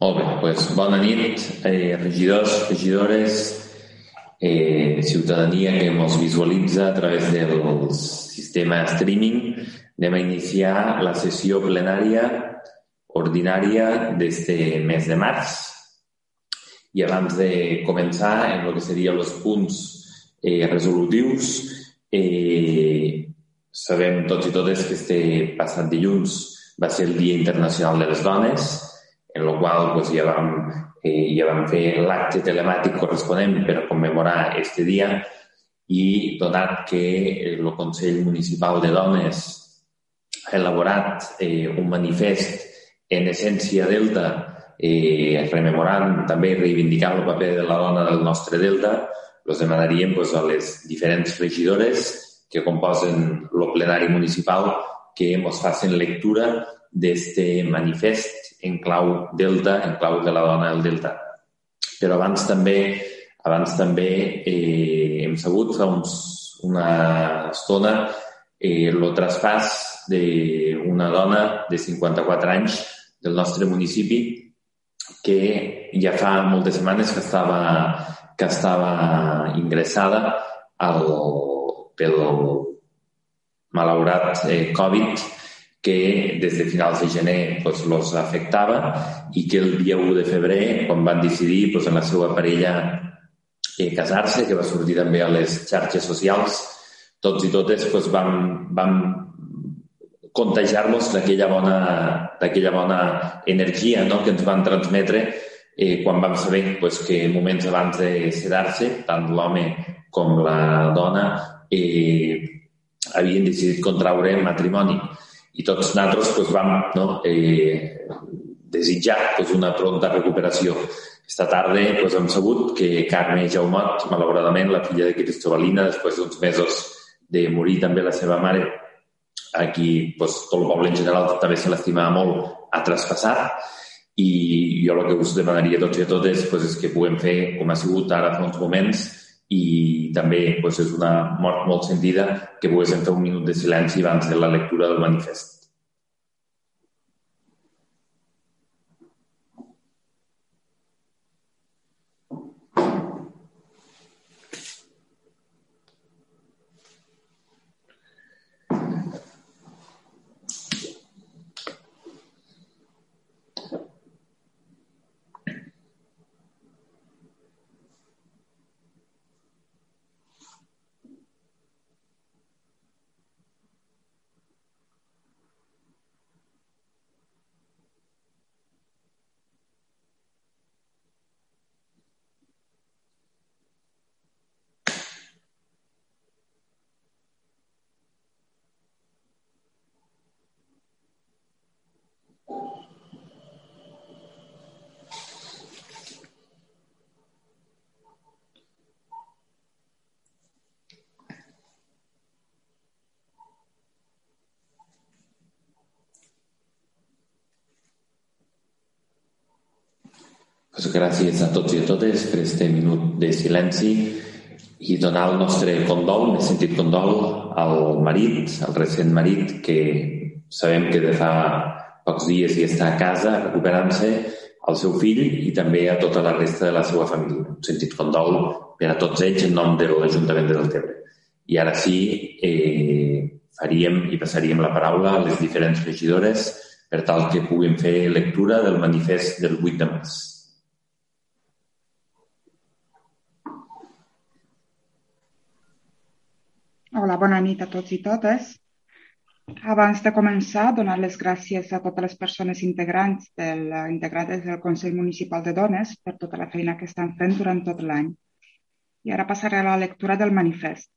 Molt bé, doncs bona nit, eh, regidors, regidores, eh, ciutadania que ens visualitza a través del sistema streaming. Anem a iniciar la sessió plenària ordinària d'este mes de març. I abans de començar en el que serien els punts eh, resolutius, eh, sabem tots i totes que este passat dilluns va ser el Dia Internacional de les Dones, en el qual pues, ja, vam, eh, ja vam fer l'acte telemàtic corresponent per commemorar aquest dia i donat que el Consell Municipal de Dones ha elaborat eh, un manifest en essència Delta eh, rememorant també reivindicant el paper de la dona del nostre Delta, els demanaríem pues, a les diferents regidores que composen el plenari municipal que ens facin lectura d'este manifest en clau delta, en clau de la dona del delta. Però abans també, abans també eh, hem sabut fa uns, una estona eh, el traspàs d'una dona de 54 anys del nostre municipi que ja fa moltes setmanes que estava, que estava ingressada al, pel malaurat eh, Covid que des de finals de gener doncs, los afectava i que el dia 1 de febrer, quan van decidir doncs, en la seva parella eh, casar-se, que va sortir també a les xarxes socials, tots i totes doncs, vam, vam contagiar-los d'aquella bona, bona energia no? que ens van transmetre eh, quan vam saber pues, que moments abans de sedar-se, tant l'home com la dona eh, havien decidit contraure matrimoni i tots nosaltres pues, vam no, eh, desitjar pues, una pronta recuperació. Esta tarda pues, hem sabut que Carme Jaumot, malauradament, la filla de Cristobalina, després d'uns mesos de morir també la seva mare, aquí pues, tot el poble en general també se l'estimava molt, ha traspassat i jo el que us demanaria a tots i a totes pues, és que puguem fer, com ha sigut ara fa uns moments, i també doncs, és una mort molt sentida que poguéssim fer un minut de silenci abans de la lectura del manifest. Pues gràcies a tots i a totes per aquest minut de silenci i donar el nostre condol, més sentit condol, al marit, al recent marit, que sabem que de fa pocs dies hi està a casa recuperant-se, al seu fill i també a tota la resta de la seva família. Un sentit condol per a tots ells en nom de l'Ajuntament de Deltebre. I ara sí, eh, faríem i passaríem la paraula a les diferents regidores per tal que puguin fer lectura del manifest del 8 de març. Hola, bona nit a tots i totes. Abans de començar, donar les gràcies a totes les persones integrants del, integrades del Consell Municipal de Dones per tota la feina que estan fent durant tot l'any. I ara passaré a la lectura del manifest.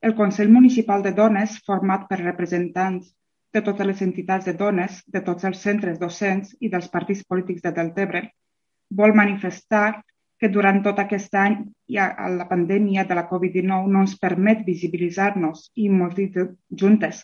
El Consell Municipal de Dones, format per representants de totes les entitats de dones, de tots els centres docents i dels partits polítics de Deltebre, vol manifestar que durant tot aquest any ja, la pandèmia de la Covid-19 no ens permet visibilitzar-nos i juntes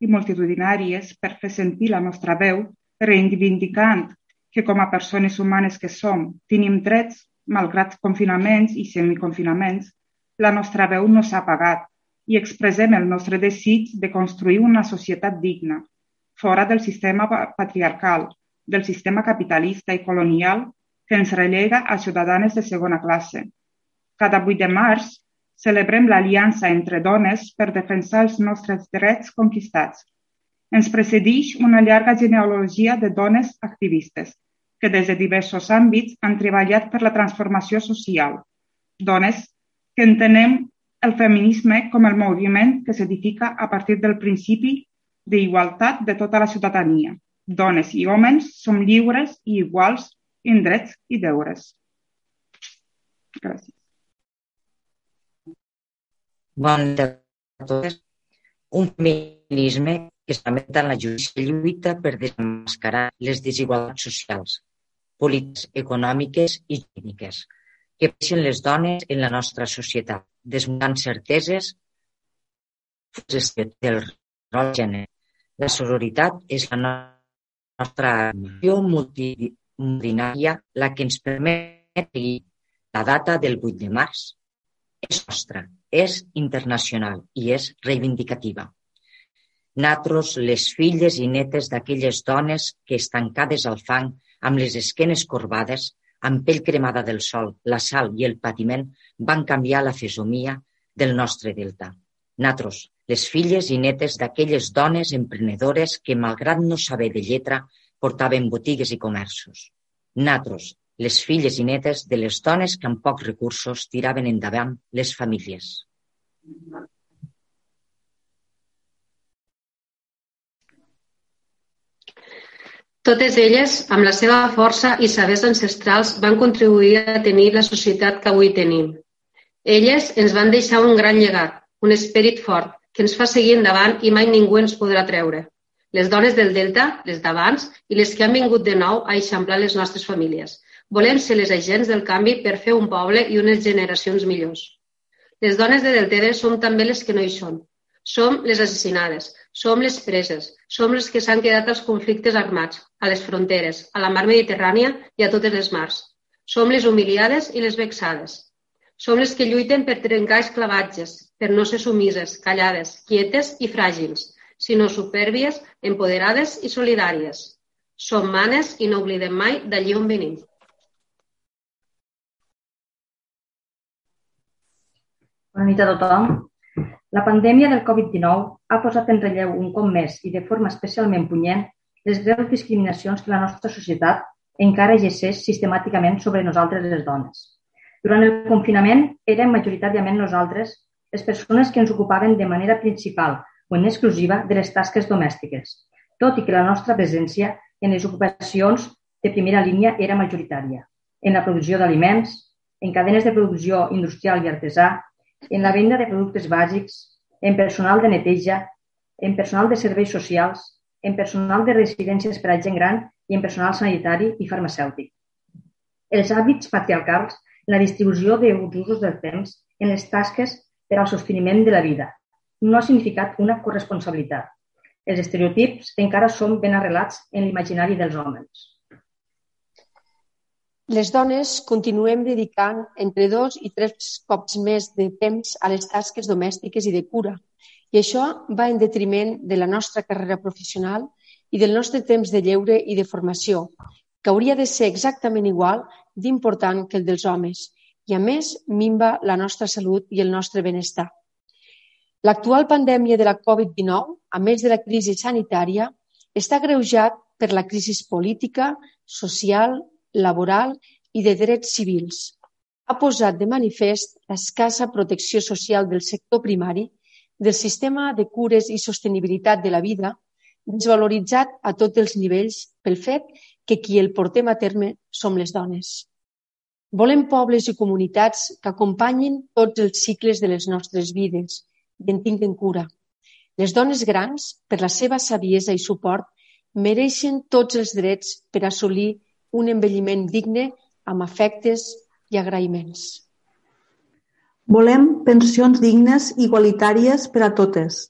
i multitudinàries per fer sentir la nostra veu, reivindicant que com a persones humanes que som tenim drets, malgrat confinaments i semiconfinaments, la nostra veu no s'ha apagat i expressem el nostre desig de construir una societat digna, fora del sistema patriarcal, del sistema capitalista i colonial que ens relega a ciutadanes de segona classe. Cada 8 de març celebrem l'aliança entre dones per defensar els nostres drets conquistats. Ens precedeix una llarga genealogia de dones activistes que des de diversos àmbits han treballat per la transformació social. Dones que entenem el feminisme com el moviment que s'edifica a partir del principi d'igualtat de tota la ciutadania. Dones i homes som lliures i iguals en drets i deures. Gràcies. Bon dia a totes. Un feminisme que s'amenta en la justícia lluita per desmascarar les desigualtats socials, polítiques, econòmiques i tècniques que pateixen les dones en la nostra societat, desmuntant certeses del rol gènere. La sororitat és la nostra acció multitudinària la que ens permet seguir la data del 8 de març. És nostra, és internacional i és reivindicativa. Natros, les filles i netes d'aquelles dones que estancades al fang, amb les esquenes corbades, amb pell cremada del sol, la sal i el patiment van canviar la fesomia del nostre delta. Natros, les filles i netes d'aquelles dones emprenedores que, malgrat no saber de lletra, portaven botigues i comerços. Natros, les filles i netes de les dones que amb pocs recursos tiraven endavant les famílies. Totes elles, amb la seva força i sabers ancestrals, van contribuir a tenir la societat que avui tenim. Elles ens van deixar un gran llegat, un esperit fort, que ens fa seguir endavant i mai ningú ens podrà treure. Les dones del Delta, les d'abans i les que han vingut de nou a eixamplar les nostres famílies. Volem ser les agents del canvi per fer un poble i unes generacions millors. Les dones de Delteres som també les que no hi són. Som les assassinades, som les preses, som les que s'han quedat als conflictes armats, a les fronteres, a la mar Mediterrània i a totes les mars. Som les humiliades i les vexades. Som les que lluiten per trencar esclavatges, per no ser sumises, callades, quietes i fràgils, sinó supèrbies, empoderades i solidàries. Som manes i no oblidem mai d'allí on venim. Bona nit a tothom. La pandèmia del Covid-19 ha posat en relleu un cop més i de forma especialment punyent les greus discriminacions que la nostra societat encara exerceix sistemàticament sobre nosaltres les dones. Durant el confinament érem majoritàriament nosaltres les persones que ens ocupaven de manera principal en exclusiva de les tasques domèstiques, tot i que la nostra presència en les ocupacions de primera línia era majoritària, en la producció d'aliments, en cadenes de producció industrial i artesà, en la venda de productes bàsics, en personal de neteja, en personal de serveis socials, en personal de residències per a gent gran i en personal sanitari i farmacèutic. Els hàbits patriarcals la distribució dels usos del temps en les tasques per al sosteniment de la vida no ha significat una corresponsabilitat. Els estereotips encara són ben arrelats en l'imaginari dels homes. Les dones continuem dedicant entre dos i tres cops més de temps a les tasques domèstiques i de cura, i això va en detriment de la nostra carrera professional i del nostre temps de lleure i de formació, que hauria de ser exactament igual d'important que el dels homes, i a més minva la nostra salut i el nostre benestar. L'actual pandèmia de la Covid-19, a més de la crisi sanitària, està greujat per la crisi política, social laboral i de drets civils. Ha posat de manifest l'escassa protecció social del sector primari, del sistema de cures i sostenibilitat de la vida, desvaloritzat a tots els nivells pel fet que qui el portem a terme som les dones. Volem pobles i comunitats que acompanyin tots els cicles de les nostres vides i en tinguin cura. Les dones grans, per la seva saviesa i suport, mereixen tots els drets per assolir un envelliment digne amb afectes i agraïments. Volem pensions dignes i igualitàries per a totes,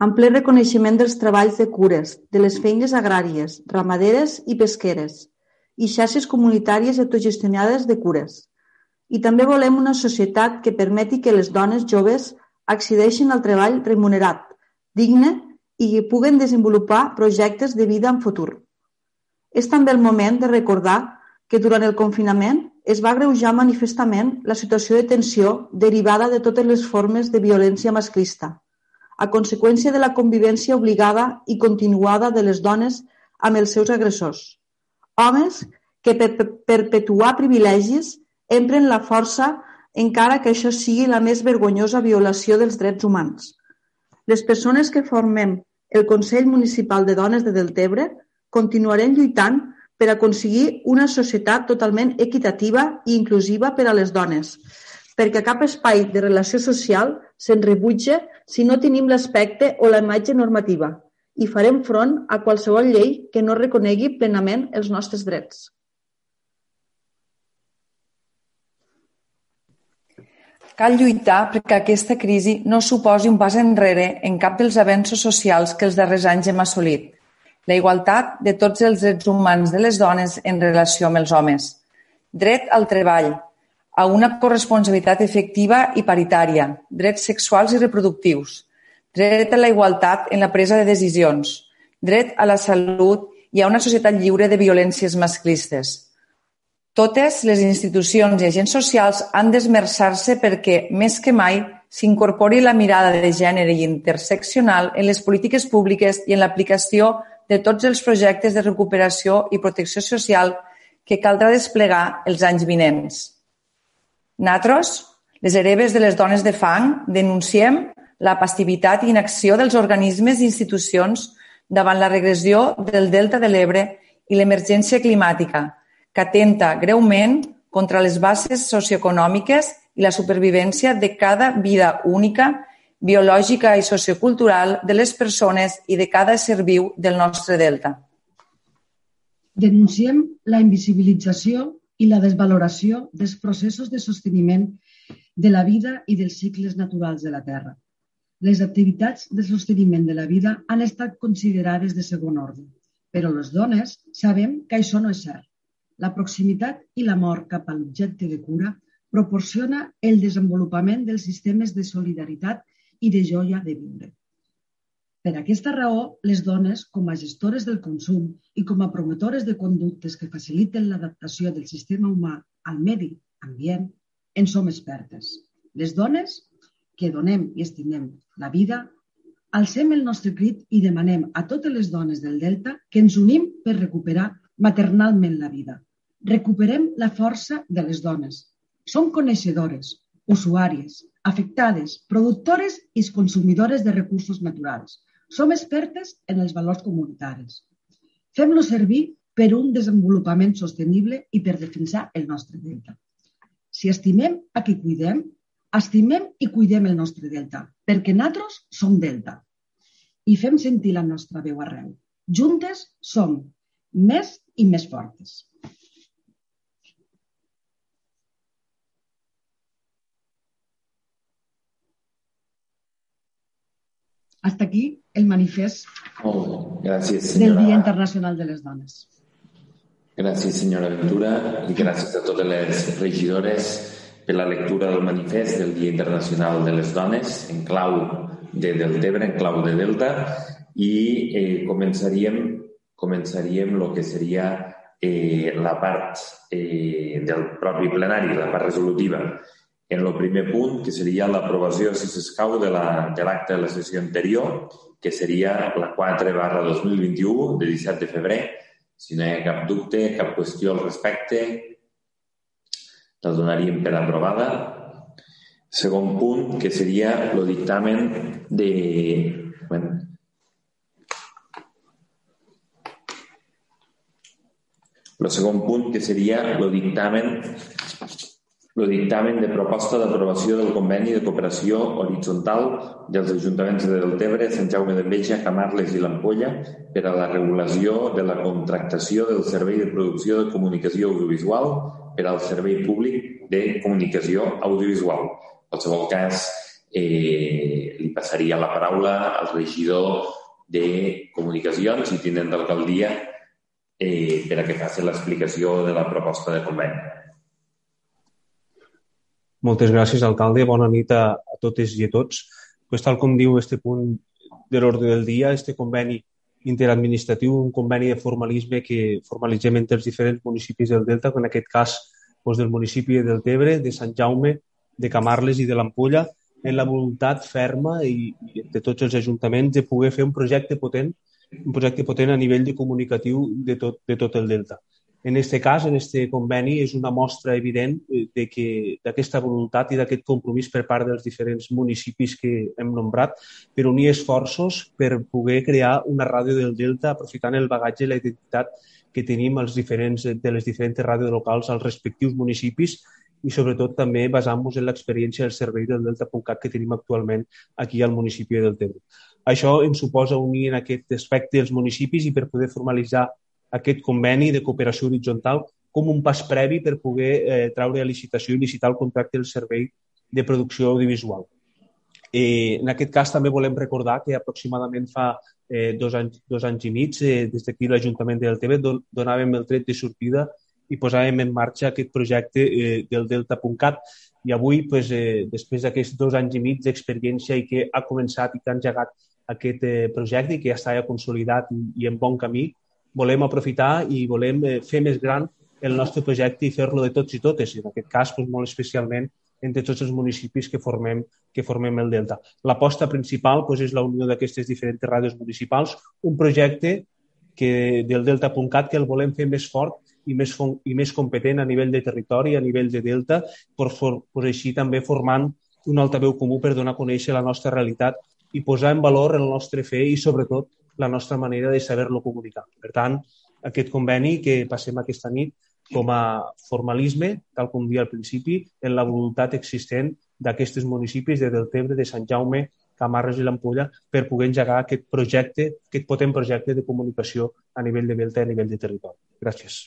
amb ple reconeixement dels treballs de cures, de les feines agràries, ramaderes i pesqueres, i xarxes comunitàries autogestionades de cures. I també volem una societat que permeti que les dones joves accedeixin al treball remunerat, digne i que puguen desenvolupar projectes de vida en futur. és també el moment de recordar que durant el confinament es va greujar manifestament la situació de tensió derivada de totes les formes de violència masclista, a conseqüència de la convivència obligada i continuada de les dones amb els seus agressors. Homes que per perpetuar privilegis empren la força encara que això sigui la més vergonyosa violació dels drets humans. Les persones que formem el Consell Municipal de Dones de Deltebre continuarem lluitant per aconseguir una societat totalment equitativa i inclusiva per a les dones, perquè cap espai de relació social se'n rebutja si no tenim l'aspecte o la imatge normativa i farem front a qualsevol llei que no reconegui plenament els nostres drets. Cal lluitar perquè aquesta crisi no suposi un pas enrere en cap dels avenços socials que els darrers anys hem assolit. La igualtat de tots els drets humans de les dones en relació amb els homes. Dret al treball, a una corresponsabilitat efectiva i paritària, drets sexuals i reproductius, dret a la igualtat en la presa de decisions, dret a la salut i a una societat lliure de violències masclistes, totes les institucions i agents socials han d'esmerçar-se perquè, més que mai, s'incorpori la mirada de gènere i interseccional en les polítiques públiques i en l'aplicació de tots els projectes de recuperació i protecció social que caldrà desplegar els anys vinents. Natros, les hereves de les dones de fang, denunciem la passivitat i inacció dels organismes i institucions davant la regressió del Delta de l'Ebre i l'emergència climàtica, que atenta greument contra les bases socioeconòmiques i la supervivència de cada vida única, biològica i sociocultural de les persones i de cada ésser viu del nostre delta. Denunciem la invisibilització i la desvaloració dels processos de sosteniment de la vida i dels cicles naturals de la Terra. Les activitats de sosteniment de la vida han estat considerades de segon ordre, però les dones sabem que això no és cert. La proximitat i l'amor cap a l'objecte de cura proporciona el desenvolupament dels sistemes de solidaritat i de joia de viure. Per aquesta raó, les dones, com a gestores del consum i com a promotores de conductes que faciliten l'adaptació del sistema humà al medi ambient, en som expertes. Les dones, que donem i estimem la vida, alcem el nostre crit i demanem a totes les dones del Delta que ens unim per recuperar maternalment la vida recuperem la força de les dones. Som coneixedores, usuàries, afectades, productores i consumidores de recursos naturals. Som expertes en els valors comunitaris. Fem-lo servir per un desenvolupament sostenible i per defensar el nostre delta. Si estimem a qui cuidem, estimem i cuidem el nostre delta, perquè nosaltres som delta. I fem sentir la nostra veu arreu. Juntes som més i més fortes. Hasta aquí el manifest Gràcies, del Dia Internacional de les Dones. Gràcies, senyora Ventura, i gràcies a totes les regidores per la lectura del manifest del Dia Internacional de les Dones en clau de Deltebre, en clau de Delta, i eh, començaríem començaríem el que seria eh, la part eh, del propi plenari, la part resolutiva, en el primer punt, que seria l'aprovació, si s'escau, de l'acte la, de, de la sessió anterior, que seria la 4 barra 2021, de 17 de febrer. Si no hi ha cap dubte, cap qüestió al respecte, la donaríem per aprovada. Segon punt, que seria el dictamen de... Bueno, el segon punt, que seria el dictamen el dictamen de proposta d'aprovació del conveni de cooperació horitzontal dels ajuntaments de Deltebre, Sant Jaume d'Enveja, Camarles i l'Ampolla per a la regulació de la contractació del servei de producció de comunicació audiovisual per al servei públic de comunicació audiovisual. En qualsevol cas, eh, li passaria la paraula al regidor de comunicacions i tinent d'alcaldia eh, per a que faci l'explicació de la proposta de conveni. Moltes gràcies, alcalde. Bona nit a, a totes i a tots. Pues, tal com diu este punt de l'ordre del dia, este conveni interadministratiu, un conveni de formalisme que formalitzem entre els diferents municipis del Delta, en aquest cas doncs, del municipi del Tebre, de Sant Jaume, de Camarles i de l'Ampolla, en la voluntat ferma i, i de tots els ajuntaments de poder fer un projecte potent, un projecte potent a nivell de comunicatiu de tot, de tot el Delta. En aquest cas, en aquest conveni, és una mostra evident eh, de que d'aquesta voluntat i d'aquest compromís per part dels diferents municipis que hem nombrat per unir esforços per poder crear una ràdio del Delta aprofitant el bagatge i la identitat que tenim els diferents, de les diferents ràdios locals als respectius municipis i sobretot també basant-nos en l'experiència del servei del Delta.cat que tenim actualment aquí al municipi del Tebre. Això ens suposa unir en aquest aspecte els municipis i per poder formalitzar aquest conveni de cooperació horitzontal com un pas previ per poder eh, treure a licitació i licitar el contracte del servei de producció audiovisual. Eh, en aquest cas també volem recordar que aproximadament fa eh, dos, anys, dos anys i mig, eh, des d'aquí l'Ajuntament del TV, don, donàvem el tret de sortida i posàvem en marxa aquest projecte eh, del Delta.cat. I avui, pues, eh, després d'aquests dos anys i mig d'experiència i que ha començat i que ha engegat aquest eh, projecte i que ja està consolidat i, i en bon camí, volem aprofitar i volem eh, fer més gran el nostre projecte i fer-lo de tots i totes, i en aquest cas doncs, molt especialment entre tots els municipis que formem, que formem el Delta. L'aposta principal doncs, és la unió d'aquestes diferents ràdios municipals, un projecte que, del Delta.cat que el volem fer més fort i més, i més competent a nivell de territori, a nivell de Delta, per, per, per així també formant un altaveu comú per donar a conèixer la nostra realitat i posar en valor el nostre fer i, sobretot, la nostra manera de saber-lo comunicar. Per tant, aquest conveni que passem aquesta nit com a formalisme, tal com dia al principi, en la voluntat existent d'aquests municipis de Deltebre, de Sant Jaume, Camarres i l'Ampolla per poder engegar aquest projecte, aquest potent projecte de comunicació a nivell de Delta a nivell de territori. Gràcies.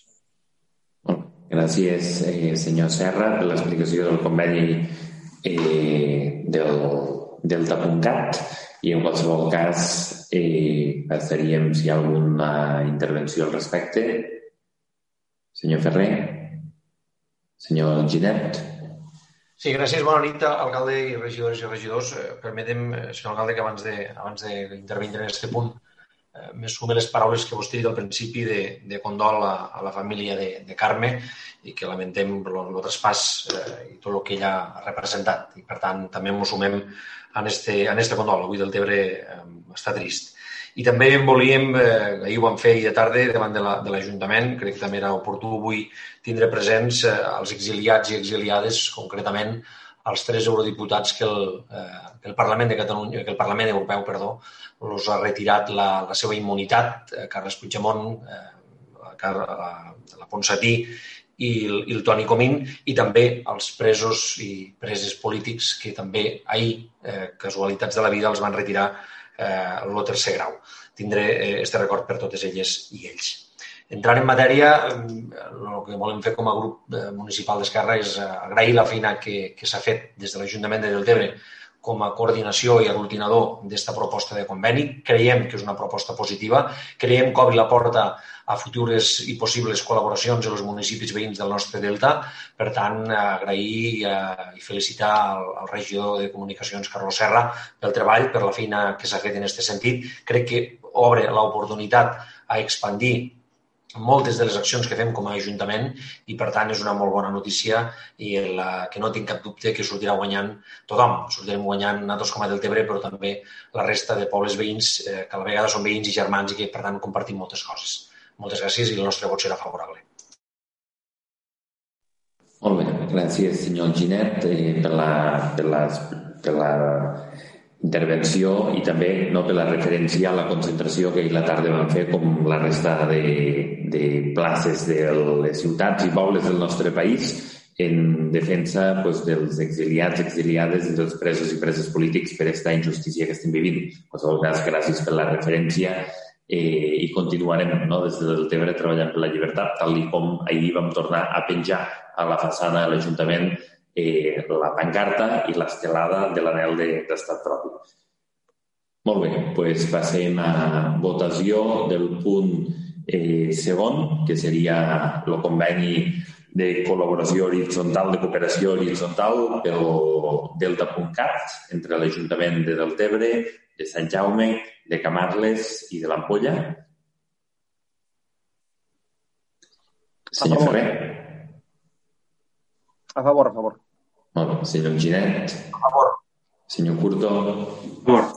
Gràcies, eh, senyor Serra, per l'explicació del conveni eh, del Delta.cat i en qualsevol cas eh, passaríem si hi ha alguna intervenció al respecte. Senyor Ferrer? Senyor Ginet? Sí, gràcies. Bona nit, alcalde i regidores i regidors. Eh, permetem, senyor alcalde, que abans d'intervindre abans en aquest punt me sume les paraules que vostè ha dit al principi de, de condol a, a la família de, de Carme i que lamentem el traspàs eh, i tot el que ella ha representat. I, per tant, també m'ho sumem en este, en este condol. Avui del Tebre eh, està trist. I també volíem, eh, ahir ho vam fer ahir de tarda davant de l'Ajuntament, la, crec que també era oportú avui tindre presents eh, els exiliats i exiliades, concretament els tres eurodiputats que el, eh, que el Parlament de Catalunya, que el Parlament Europeu, perdó, els ha retirat la, la seva immunitat, eh, Carles Puigdemont, eh, la, la, la Ponsatí i i el Toni Comín i també els presos i preses polítics que també ahir, eh, casualitats de la vida, els van retirar eh, el tercer grau. Tindré eh, este record per totes elles i ells. Entrant en matèria, el que volem fer com a grup eh, municipal d'Esquerra és eh, agrair la feina que, que s'ha fet des de l'Ajuntament de Deltebre com a coordinació i aglutinador d'esta proposta de conveni. Creiem que és una proposta positiva, creiem que obri la porta a futures i possibles col·laboracions en els municipis veïns del nostre delta. Per tant, agrair i felicitar el, el regidor de Comunicacions, Carlos Serra, pel treball, per la feina que s'ha fet en aquest sentit. Crec que obre l'oportunitat a expandir moltes de les accions que fem com a Ajuntament i, per tant, és una molt bona notícia i la, que no tinc cap dubte que sortirà guanyant tothom. Sortirem guanyant nosaltres com a Deltebre, però també la resta de pobles veïns eh, que a la vegada són veïns i germans i que, per tant, compartim moltes coses. Moltes gràcies i el nostre vot serà favorable. Molt bé, gràcies senyor Ginet eh, per, la, per, la, per la intervenció i també no, per la referència a la concentració que ahir la tarda vam fer com la resta de, de places de les ciutats i pobles del nostre país en defensa pues, dels exiliats, exiliades i dels presos i preses polítics per aquesta injustícia que estem vivint. En qualsevol cas, gràcies per la referència eh, i continuarem no, des del Tebre treballant per la llibertat, tal com ahir vam tornar a penjar a la façana de l'Ajuntament eh, la pancarta i l'estelada de l'anel d'estat de, propi. Molt bé, doncs passem a votació del punt eh, segon, que seria el conveni de col·laboració horitzontal, de cooperació horitzontal pel Delta.cat entre l'Ajuntament de Deltebre, de Sant Jaume, de Camarles i de l'Ampolla. Senyor Ferrer. A favor, a favor. Molt bé. Senyor Ginet. A favor. Senyor Curto. A favor.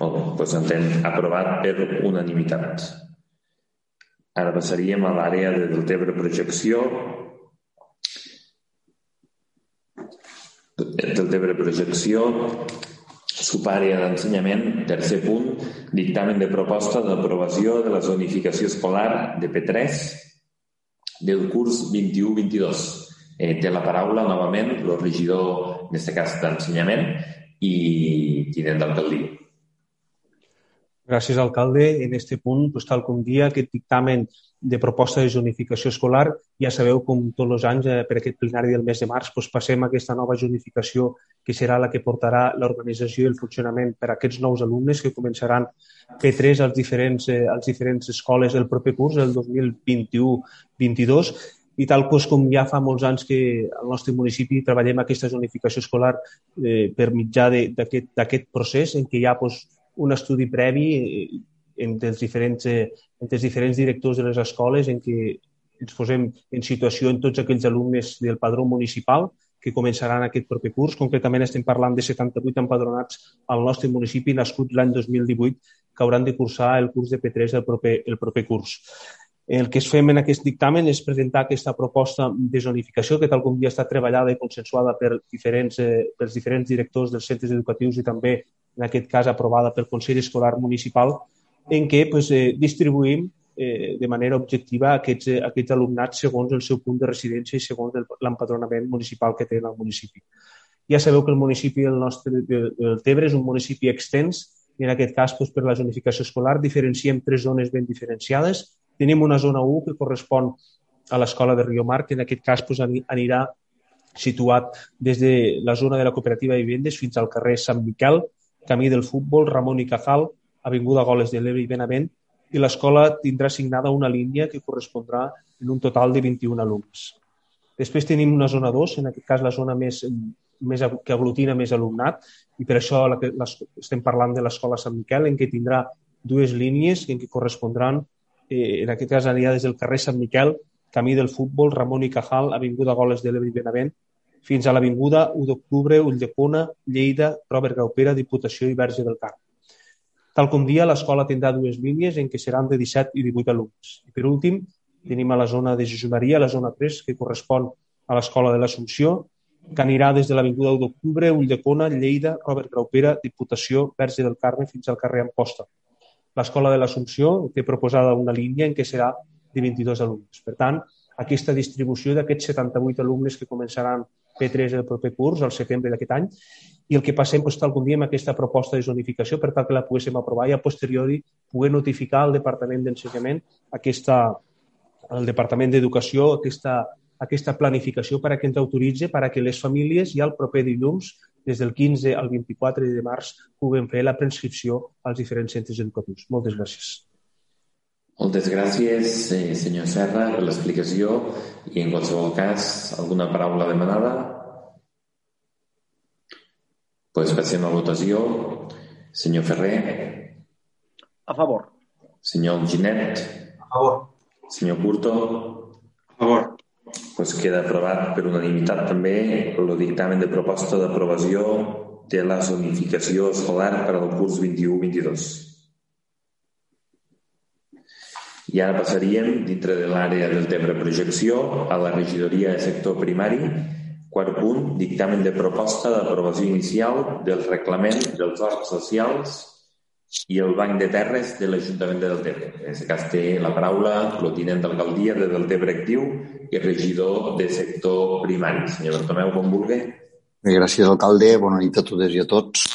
Molt bé, doncs entenc aprovat per unanimitat. Ara passaríem a l'àrea de Deltebre Projecció. Deltebre Projecció, subàrea d'ensenyament, tercer punt, dictamen de proposta d'aprovació de la zonificació escolar de P3 del curs 21-22. Eh, té la paraula novament el regidor, en aquest cas d'ensenyament, i tinent d'alcaldia. Gràcies, alcalde. En este punt, pues, tal com dia, aquest dictamen de proposta de zonificació escolar, ja sabeu com tots els anys, eh, per aquest plenari del mes de març, pues, passem aquesta nova zonificació que serà la que portarà l'organització i el funcionament per a aquests nous alumnes que començaran P3 als diferents, eh, als diferents escoles el proper curs, el 2021-22, i tal pues, com ja fa molts anys que al nostre municipi treballem aquesta zonificació escolar eh, per mitjà d'aquest procés en què hi ha pues, un estudi previ eh, entre els, diferents, eh, entre els diferents directors de les escoles en què ens posem en situació en tots aquells alumnes del padró municipal que començaran aquest proper curs. Concretament estem parlant de 78 empadronats al nostre municipi nascuts l'any 2018 que hauran de cursar el curs de P3 el proper, el proper curs. El que es fem en aquest dictamen és presentar aquesta proposta de zonificació que tal com ja està treballada i consensuada per diferents, eh, pels diferents directors dels centres educatius i també en aquest cas aprovada pel Consell Escolar Municipal, en què pues, eh, distribuïm eh, de manera objectiva aquests, eh, aquests alumnats segons el seu punt de residència i segons l'empadronament municipal que tenen al municipi. Ja sabeu que el municipi del nostre del Tebre és un municipi extens i en aquest cas pues, per la zonificació escolar diferenciem tres zones ben diferenciades. Tenim una zona 1 que correspon a l'escola de Rio Mar, que en aquest cas pues, anirà situat des de la zona de la cooperativa de vivendes fins al carrer Sant Miquel, Camí del Futbol, Ramon i Cajal, Avinguda Goles de l'Ebre i Benavent, i l'escola tindrà assignada una línia que correspondrà en un total de 21 alumnes. Després tenim una zona 2, en aquest cas la zona més, més, que aglutina més alumnat, i per això la les, estem parlant de l'escola Sant Miquel, en què tindrà dues línies en què correspondran, eh, en aquest cas anirà des del carrer Sant Miquel, Camí del Futbol, Ramon i Cajal, Avinguda Goles de l'Ebre i Benavent, fins a l'Avinguda 1 d'Octubre, Ulldecona, Lleida, Robert Graupera, Diputació i Verge del Camp. Tal com dia, l'escola tindrà dues línies en què seran de 17 i 18 alumnes. I per últim, tenim a la zona de Jesumaria, la zona 3, que correspon a l'escola de l'Assumpció, que anirà des de l'Avinguda 1 d'Octubre, Ulldecona, Lleida, Robert Graupera, Diputació, Verge del Carme, fins al carrer Amposta. L'escola de l'Assumpció té proposada una línia en què serà de 22 alumnes. Per tant, aquesta distribució d'aquests 78 alumnes que començaran P3 el proper curs, al setembre d'aquest any, i el que passem, doncs, tal com diem, aquesta proposta de zonificació per tal que la poguéssim aprovar i a posteriori poder notificar al Departament d'Ensenyament aquesta, al Departament d'Educació aquesta, aquesta planificació per a que ens autoritzi per a que les famílies ja el proper dilluns, des del 15 al 24 de març, puguem fer la prescripció als diferents centres educatius. Moltes gràcies. Moltes gràcies, eh, senyor Serra, per l'explicació i, en qualsevol cas, alguna paraula demanada? Pues passem a votació. Senyor Ferrer. A favor. Senyor Ginet. A favor. Senyor Curto. A favor. Pues queda aprovat per unanimitat també el dictamen de proposta d'aprovació de la zonificació escolar per al curs 21-22. I ara passaríem, dintre de l'àrea del tema projecció, a la regidoria de sector primari. Quart punt, dictamen de proposta d'aprovació inicial del reglament dels horts socials i el banc de terres de l'Ajuntament de Deltebre. En aquest cas té la paraula el tinent d'alcaldia de Deltebre Actiu i regidor de sector primari. Senyor Bartomeu, com vulgui. Gràcies, alcalde. Bona nit a totes i a tots.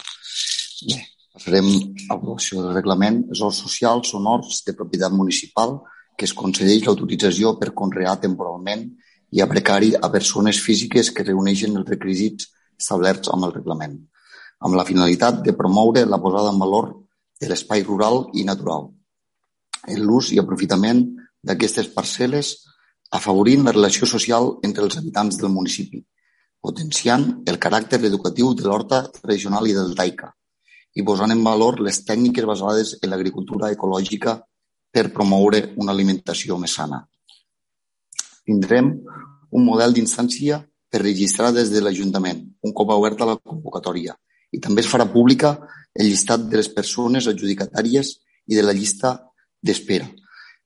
Bé, Farem aprovació del reglament. Els horts socials són horts de propietat municipal que es concedeix l'autorització per conrear temporalment i a precari a persones físiques que reuneixen els requisits establerts amb el reglament, amb la finalitat de promoure la posada en valor de l'espai rural i natural, en l'ús i aprofitament d'aquestes parcel·les afavorint la relació social entre els habitants del municipi, potenciant el caràcter educatiu de l'horta tradicional i del taica, i posant en valor les tècniques basades en l'agricultura ecològica per promoure una alimentació més sana. Tindrem un model d'instància per registrar des de l'Ajuntament, un cop oberta la convocatòria, i també es farà pública el llistat de les persones adjudicatàries i de la llista d'espera,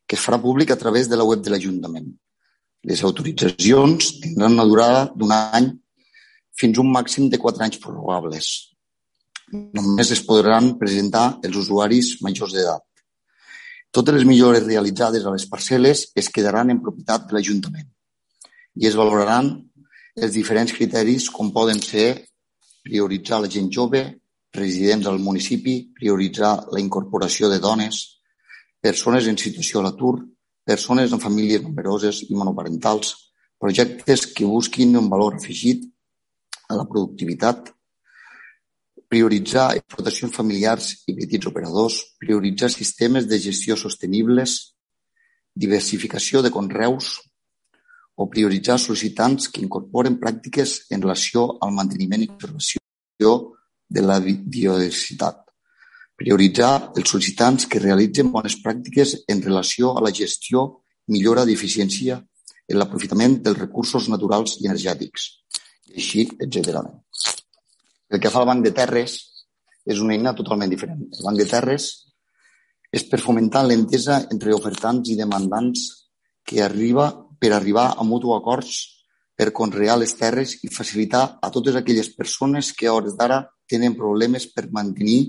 que es farà públic a través de la web de l'Ajuntament. Les autoritzacions tindran una durada d'un any fins a un màxim de quatre anys prorrogables. Només es podran presentar els usuaris majors d'edat. Totes les millores realitzades a les parcel·les es quedaran en propietat de l'Ajuntament i es valoraran els diferents criteris com poden ser prioritzar la gent jove, residents al municipi, prioritzar la incorporació de dones, persones en situació a l'atur, persones en famílies nombroses i monoparentals, projectes que busquin un valor afegit a la productivitat prioritzar explotacions familiars i petits operadors, prioritzar sistemes de gestió sostenibles, diversificació de conreus o prioritzar sol·licitants que incorporen pràctiques en relació al manteniment i conservació de la biodiversitat. Prioritzar els sol·licitants que realitzen bones pràctiques en relació a la gestió millora d'eficiència en l'aprofitament dels recursos naturals i energètics, i així, etc. El que fa el Banc de Terres és una eina totalment diferent. El Banc de Terres és per fomentar l'entesa entre ofertants i demandants que arriba per arribar a mutu acords per conrear les terres i facilitar a totes aquelles persones que a hores d'ara tenen problemes per mantenir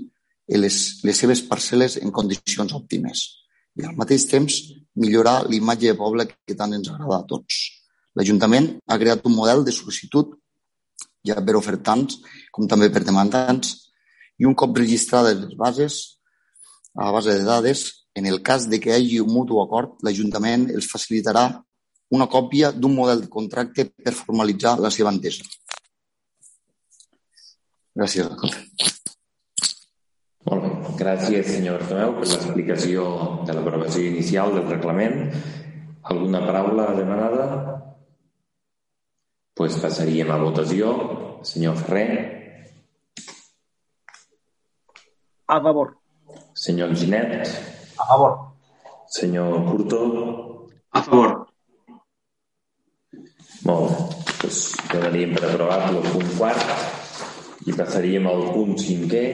les, les seves parcel·les en condicions òptimes i al mateix temps millorar l'imatge de poble que tant ens agrada a tots. L'Ajuntament ha creat un model de sol·licitud ja per ofertants com també per demandants i un cop registrades les bases a la base de dades, en el cas de que hi hagi un mutu acord, l'Ajuntament els facilitarà una còpia d'un model de contracte per formalitzar la seva entesa. Gràcies, Molt bé. Gràcies, senyor Tomeu, per l'explicació de l'aprovació inicial del reglament. Alguna paraula demanada? pues passaríem a votació. Senyor Ferrer. A favor. Senyor Ginet. A favor. Senyor Curto. A favor. Molt bé. Pues donaríem per aprovat el punt quart i passaríem al punt cinquè,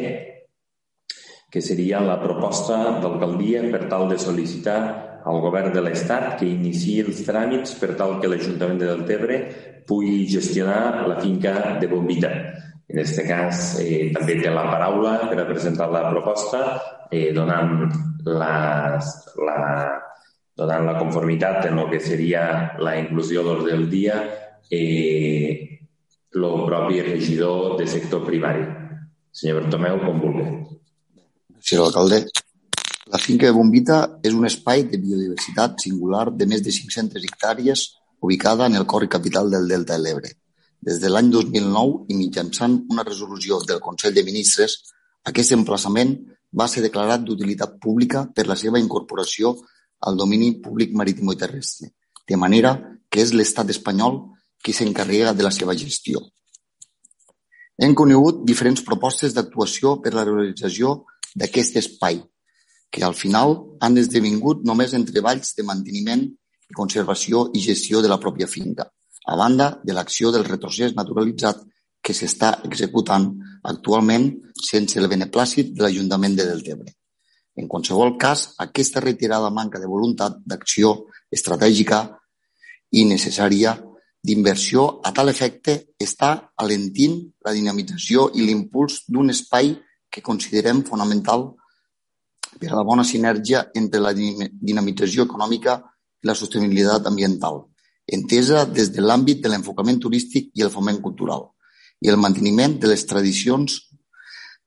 que seria la proposta d'alcaldia per tal de sol·licitar al govern de l'Estat que iniciï els tràmits per tal que l'Ajuntament de Deltebre pugui gestionar la finca de Bombita. En aquest cas, eh, també té la paraula per a presentar la proposta, eh, donant, la, la, donant la conformitat en el que seria la inclusió d'ordre del dia eh, el propi regidor de sector primari. Senyor Bertomeu, com vulgui. Senyor alcalde, la finca de Bombita és un espai de biodiversitat singular de més de 500 hectàrees ubicada en el cor capital del Delta de l'Ebre. Des de l'any 2009 i mitjançant una resolució del Consell de Ministres, aquest emplaçament va ser declarat d'utilitat pública per la seva incorporació al domini públic marítim i terrestre, de manera que és l'estat espanyol qui s'encarrega de la seva gestió. Hem conegut diferents propostes d'actuació per la realització d'aquest espai, que al final han esdevingut només en treballs de manteniment conservació i gestió de la pròpia finca, a banda de l'acció del retrocés naturalitzat que s'està executant actualment sense el beneplàcit de l'Ajuntament de Deltebre. En qualsevol cas, aquesta retirada manca de voluntat d'acció estratègica i necessària d'inversió a tal efecte està alentint la dinamització i l'impuls d'un espai que considerem fonamental per a la bona sinergia entre la dinamització econòmica i la sostenibilitat ambiental, entesa des de l'àmbit de l'enfocament turístic i el foment cultural, i el manteniment de les tradicions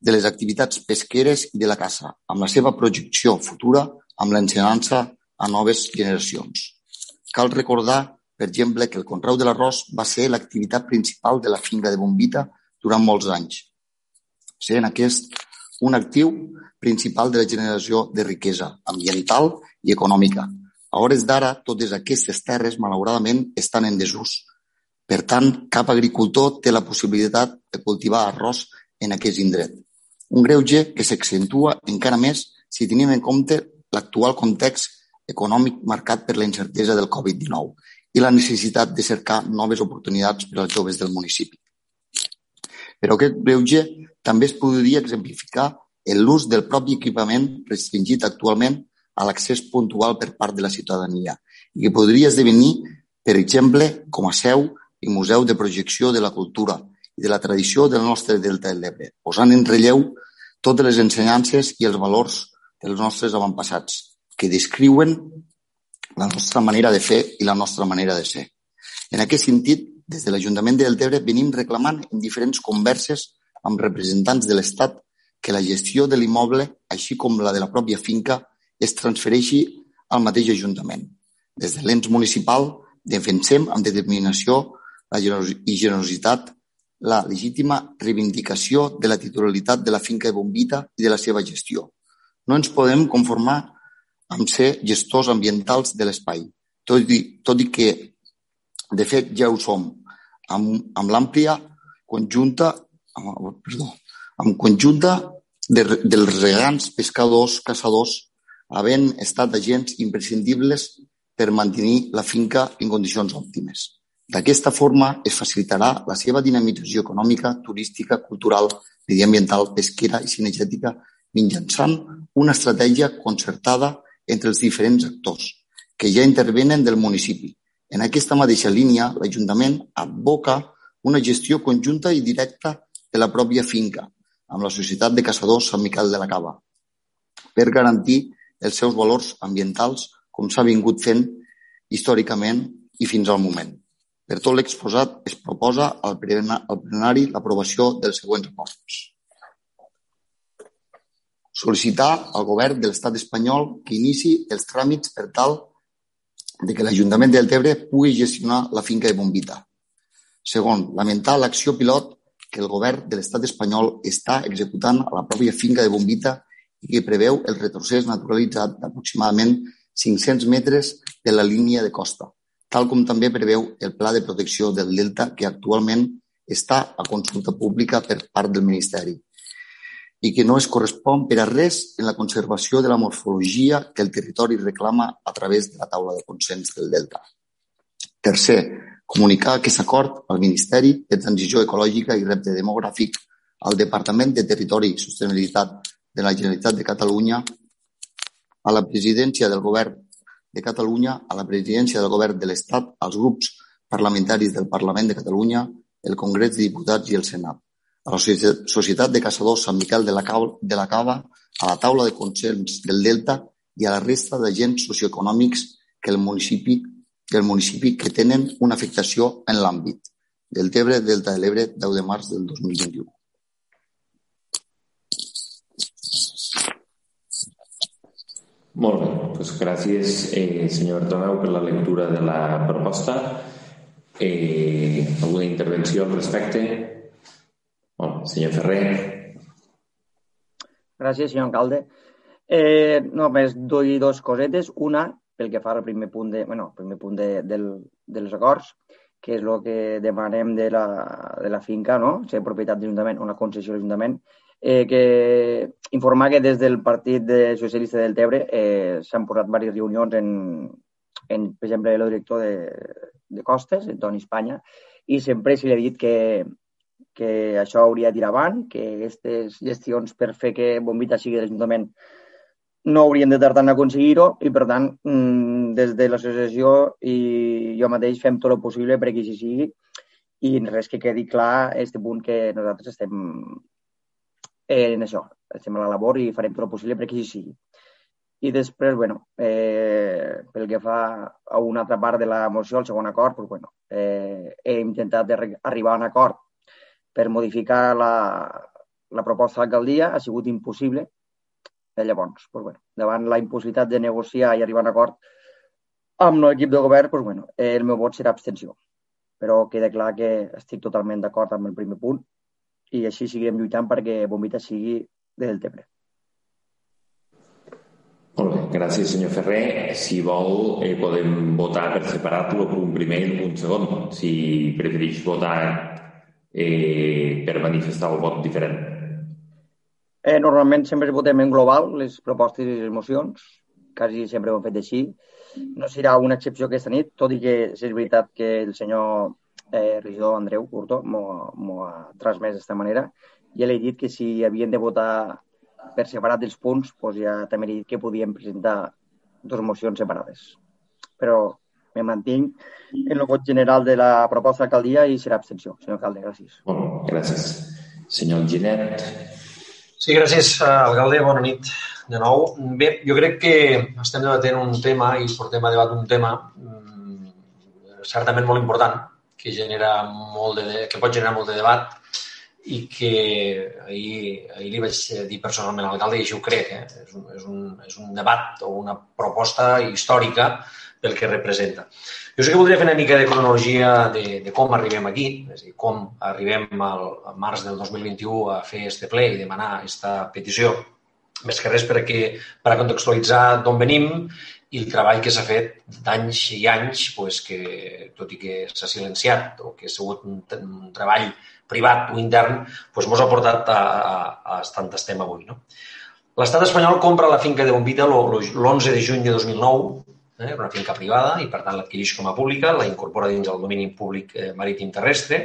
de les activitats pesqueres i de la caça, amb la seva projecció futura amb l'ensenança a noves generacions. Cal recordar, per exemple, que el conreu de l'arròs va ser l'activitat principal de la finca de Bombita durant molts anys, sent aquest un actiu principal de la generació de riquesa ambiental i econòmica. A hores d'ara, totes aquestes terres, malauradament, estan en desús. Per tant, cap agricultor té la possibilitat de cultivar arròs en aquest indret. Un greuge que s'accentua encara més si tenim en compte l'actual context econòmic marcat per la incertesa del Covid-19 i la necessitat de cercar noves oportunitats per als joves del municipi. Però aquest greuge també es podria exemplificar en l'ús del propi equipament restringit actualment a l'accés puntual per part de la ciutadania i que podria esdevenir, per exemple, com a seu i museu de projecció de la cultura i de la tradició del nostre Delta de l'Ebre, posant en relleu totes les ensenyances i els valors dels nostres avantpassats, que descriuen la nostra manera de fer i la nostra manera de ser. En aquest sentit, des de l'Ajuntament de Deltebre venim reclamant en diferents converses amb representants de l'Estat que la gestió de l'immoble, així com la de la pròpia finca, es transfereixi al mateix Ajuntament. Des de l'ens municipal defensem amb determinació la i generositat la legítima reivindicació de la titularitat de la finca de Bombita i de la seva gestió. No ens podem conformar amb ser gestors ambientals de l'espai, tot, i, tot i que, de fet, ja ho som, amb, amb l'àmplia conjunta, amb, perdó, amb conjunta de, dels regants, pescadors, caçadors, havent estat agents imprescindibles per mantenir la finca en condicions òptimes. D'aquesta forma es facilitarà la seva dinamització econòmica, turística, cultural, mediambiental, pesquera i cinegètica mitjançant una estratègia concertada entre els diferents actors que ja intervenen del municipi, en aquesta mateixa línia, l'Ajuntament advoca una gestió conjunta i directa de la pròpia finca amb la Societat de Caçadors Sant Miquel de la Cava per garantir els seus valors ambientals com s'ha vingut fent històricament i fins al moment. Per tot l'exposat, es proposa al plenari l'aprovació dels següents acords. Sol·licitar al govern de l'estat espanyol que inici els tràmits per tal de que l'Ajuntament del Tebre pugui gestionar la finca de Bombita. Segon, lamentar l'acció pilot que el govern de l'estat espanyol està executant a la pròpia finca de Bombita i que preveu el retrocés naturalitzat d'aproximadament 500 metres de la línia de costa, tal com també preveu el Pla de Protecció del Delta que actualment està a consulta pública per part del Ministeri i que no es correspon per a res en la conservació de la morfologia que el territori reclama a través de la taula de consens del Delta. Tercer, comunicar aquest acord al Ministeri de Transició Ecològica i Repte Demogràfic, al Departament de Territori i Sostenibilitat de la Generalitat de Catalunya, a la presidència del Govern de Catalunya, a la presidència del Govern de l'Estat, als grups parlamentaris del Parlament de Catalunya, el Congrés de Diputats i el Senat a la Societat de Caçadors Sant Miquel de la, de la Cava, a la taula de consens del Delta i a la resta d'agents socioeconòmics que el municipi, que el municipi que tenen una afectació en l'àmbit del Tebre Delta de l'Ebre 10 de març del 2021. Molt bé, pues gràcies, eh, senyor Tomeu, per la lectura de la proposta. Eh, alguna intervenció al respecte? Bon, senyor Ferrer. Gràcies, senyor alcalde. Eh, només doy dos cosetes. Una, pel que fa al primer punt de, bueno, primer punt de, del, dels acords, que és el que demanem de la, de la finca, no? ser propietat de l'Ajuntament, una concessió de l'Ajuntament, eh, que informar que des del Partit de Socialista del Tebre eh, s'han posat diverses reunions en, en, per exemple, el director de, de Costes, en Toni Espanya, i sempre se li ha dit que, que això hauria de tirar avant, que aquestes gestions per fer que Bombita sigui de l'Ajuntament no haurien de tardar en aconseguir-ho i, per tant, mm, des de l'associació i jo mateix fem tot el possible perquè així sigui i res que quedi clar aquest punt que nosaltres estem en això, estem a la labor i farem tot el possible perquè així sigui. I després, bueno, eh, pel que fa a una altra part de la moció, el segon acord, doncs, bueno, eh, he intentat arribar a un acord per modificar la, la proposta de l'alcaldia ha sigut impossible. I llavors, doncs, bueno, davant la impossibilitat de negociar i arribar a un acord amb l'equip de govern, doncs, bueno, el meu vot serà abstenció. Però queda clar que estic totalment d'acord amb el primer punt i així seguirem lluitant perquè Bombita sigui del Tebre. Molt bé, gràcies senyor Ferrer. Si vol, eh, podem votar per separat-lo per un primer i un segon. Si prefereix votar eh, per manifestar el vot diferent. Eh, normalment sempre votem en global les propostes i les mocions, quasi sempre ho hem fet així. No serà una excepció aquesta nit, tot i que és veritat que el senyor eh, regidor Andreu Curto m'ho ha transmès d'esta manera. Ja li he dit que si havien de votar per separat els punts, doncs ja també he dit que podíem presentar dues mocions separades. Però me mantinc en el vot general de la proposta d'alcaldia i serà abstenció, senyor alcalde. Gràcies. Bon, gràcies. Senyor Ginet. Sí, gràcies, alcalde. Bona nit de nou. Bé, jo crec que estem debatent un tema i portem a debat un tema mm, certament molt important que genera molt de, que pot generar molt de debat i que ahir, ahir li vaig dir personalment a l'alcalde i així ho crec. Eh? És, un, és, un, és un debat o una proposta històrica pel que representa. Jo sé que voldria fer una mica de cronologia de, de com arribem aquí, és a dir, com arribem al, març del 2021 a fer este ple i demanar aquesta petició, més que res perquè, per a contextualitzar d'on venim i el treball que s'ha fet d'anys i anys, pues, que, tot i que s'ha silenciat o que ha sigut un, un treball privat o intern, pues, mos ha portat a, a, a estar estem avui. No? L'estat espanyol compra la finca de Bombita l'11 de juny de 2009 eh, una finca privada i, per tant, l'adquireix com a pública, la incorpora dins el domini públic eh, marítim terrestre,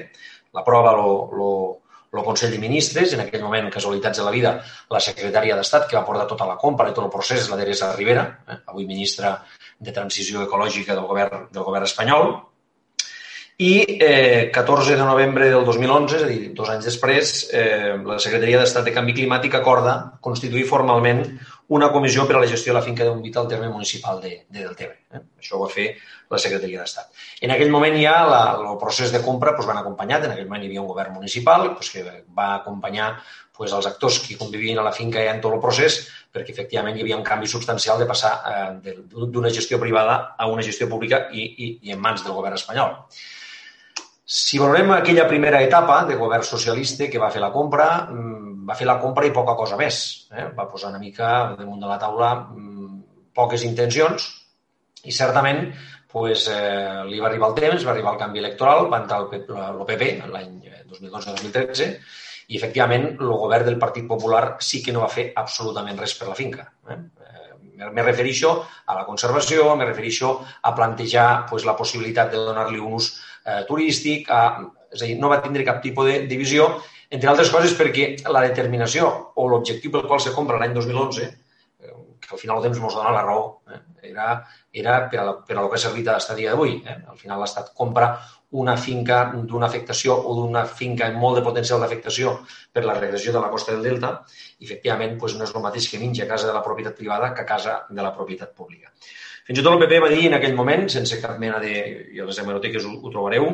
l'aprova el Consell de Ministres, en aquell moment, casualitats de la vida, la secretària d'Estat que va portar tota la compra i tot el procés, la Teresa Rivera, eh, avui ministra de Transició Ecològica del govern, del govern espanyol, i eh, 14 de novembre del 2011, és a dir, dos anys després, eh, la Secretaria d'Estat de Canvi Climàtic acorda constituir formalment una comissió per a la gestió de la finca d'un vita al terme municipal de, de Deltebre. Eh? Això ho va fer la Secretaria d'Estat. En aquell moment ja la, el procés de compra doncs, van acompanyat, en aquell moment hi havia un govern municipal doncs, que va acompanyar doncs, els actors que convivien a la finca en tot el procés, perquè efectivament hi havia un canvi substancial de passar eh, d'una gestió privada a una gestió pública i, i, i en mans del govern espanyol. Si valorem aquella primera etapa de govern socialista que va fer la compra, mm, va fer la compra i poca cosa més. Eh? Va posar una mica damunt de la taula mm, poques intencions i certament pues, eh, li va arribar el temps, va arribar el canvi electoral, va entrar el PP l'any 2012-2013 i efectivament el govern del Partit Popular sí que no va fer absolutament res per la finca. Eh? Me refereixo a la conservació, me refereixo a plantejar pues, la possibilitat de donar-li un ús eh, turístic, a, és a dir, no va tindre cap tipus de divisió, entre altres coses perquè la determinació o l'objectiu pel qual se compra l'any 2011, eh, que al final el temps ens dona la raó, eh, era, era per a, per a lo que ha servit a l'estat dia d'avui. Eh? Al final l'Estat compra una finca d'una afectació o d'una finca amb molt de potencial d'afectació per la regressió de la costa del Delta, i efectivament doncs, no és el mateix que menja a casa de la propietat privada que a casa de la propietat pública. Fins i tot el PP va dir en aquell moment, sense cap mena de... i a les hemeroteques ho, ho trobareu,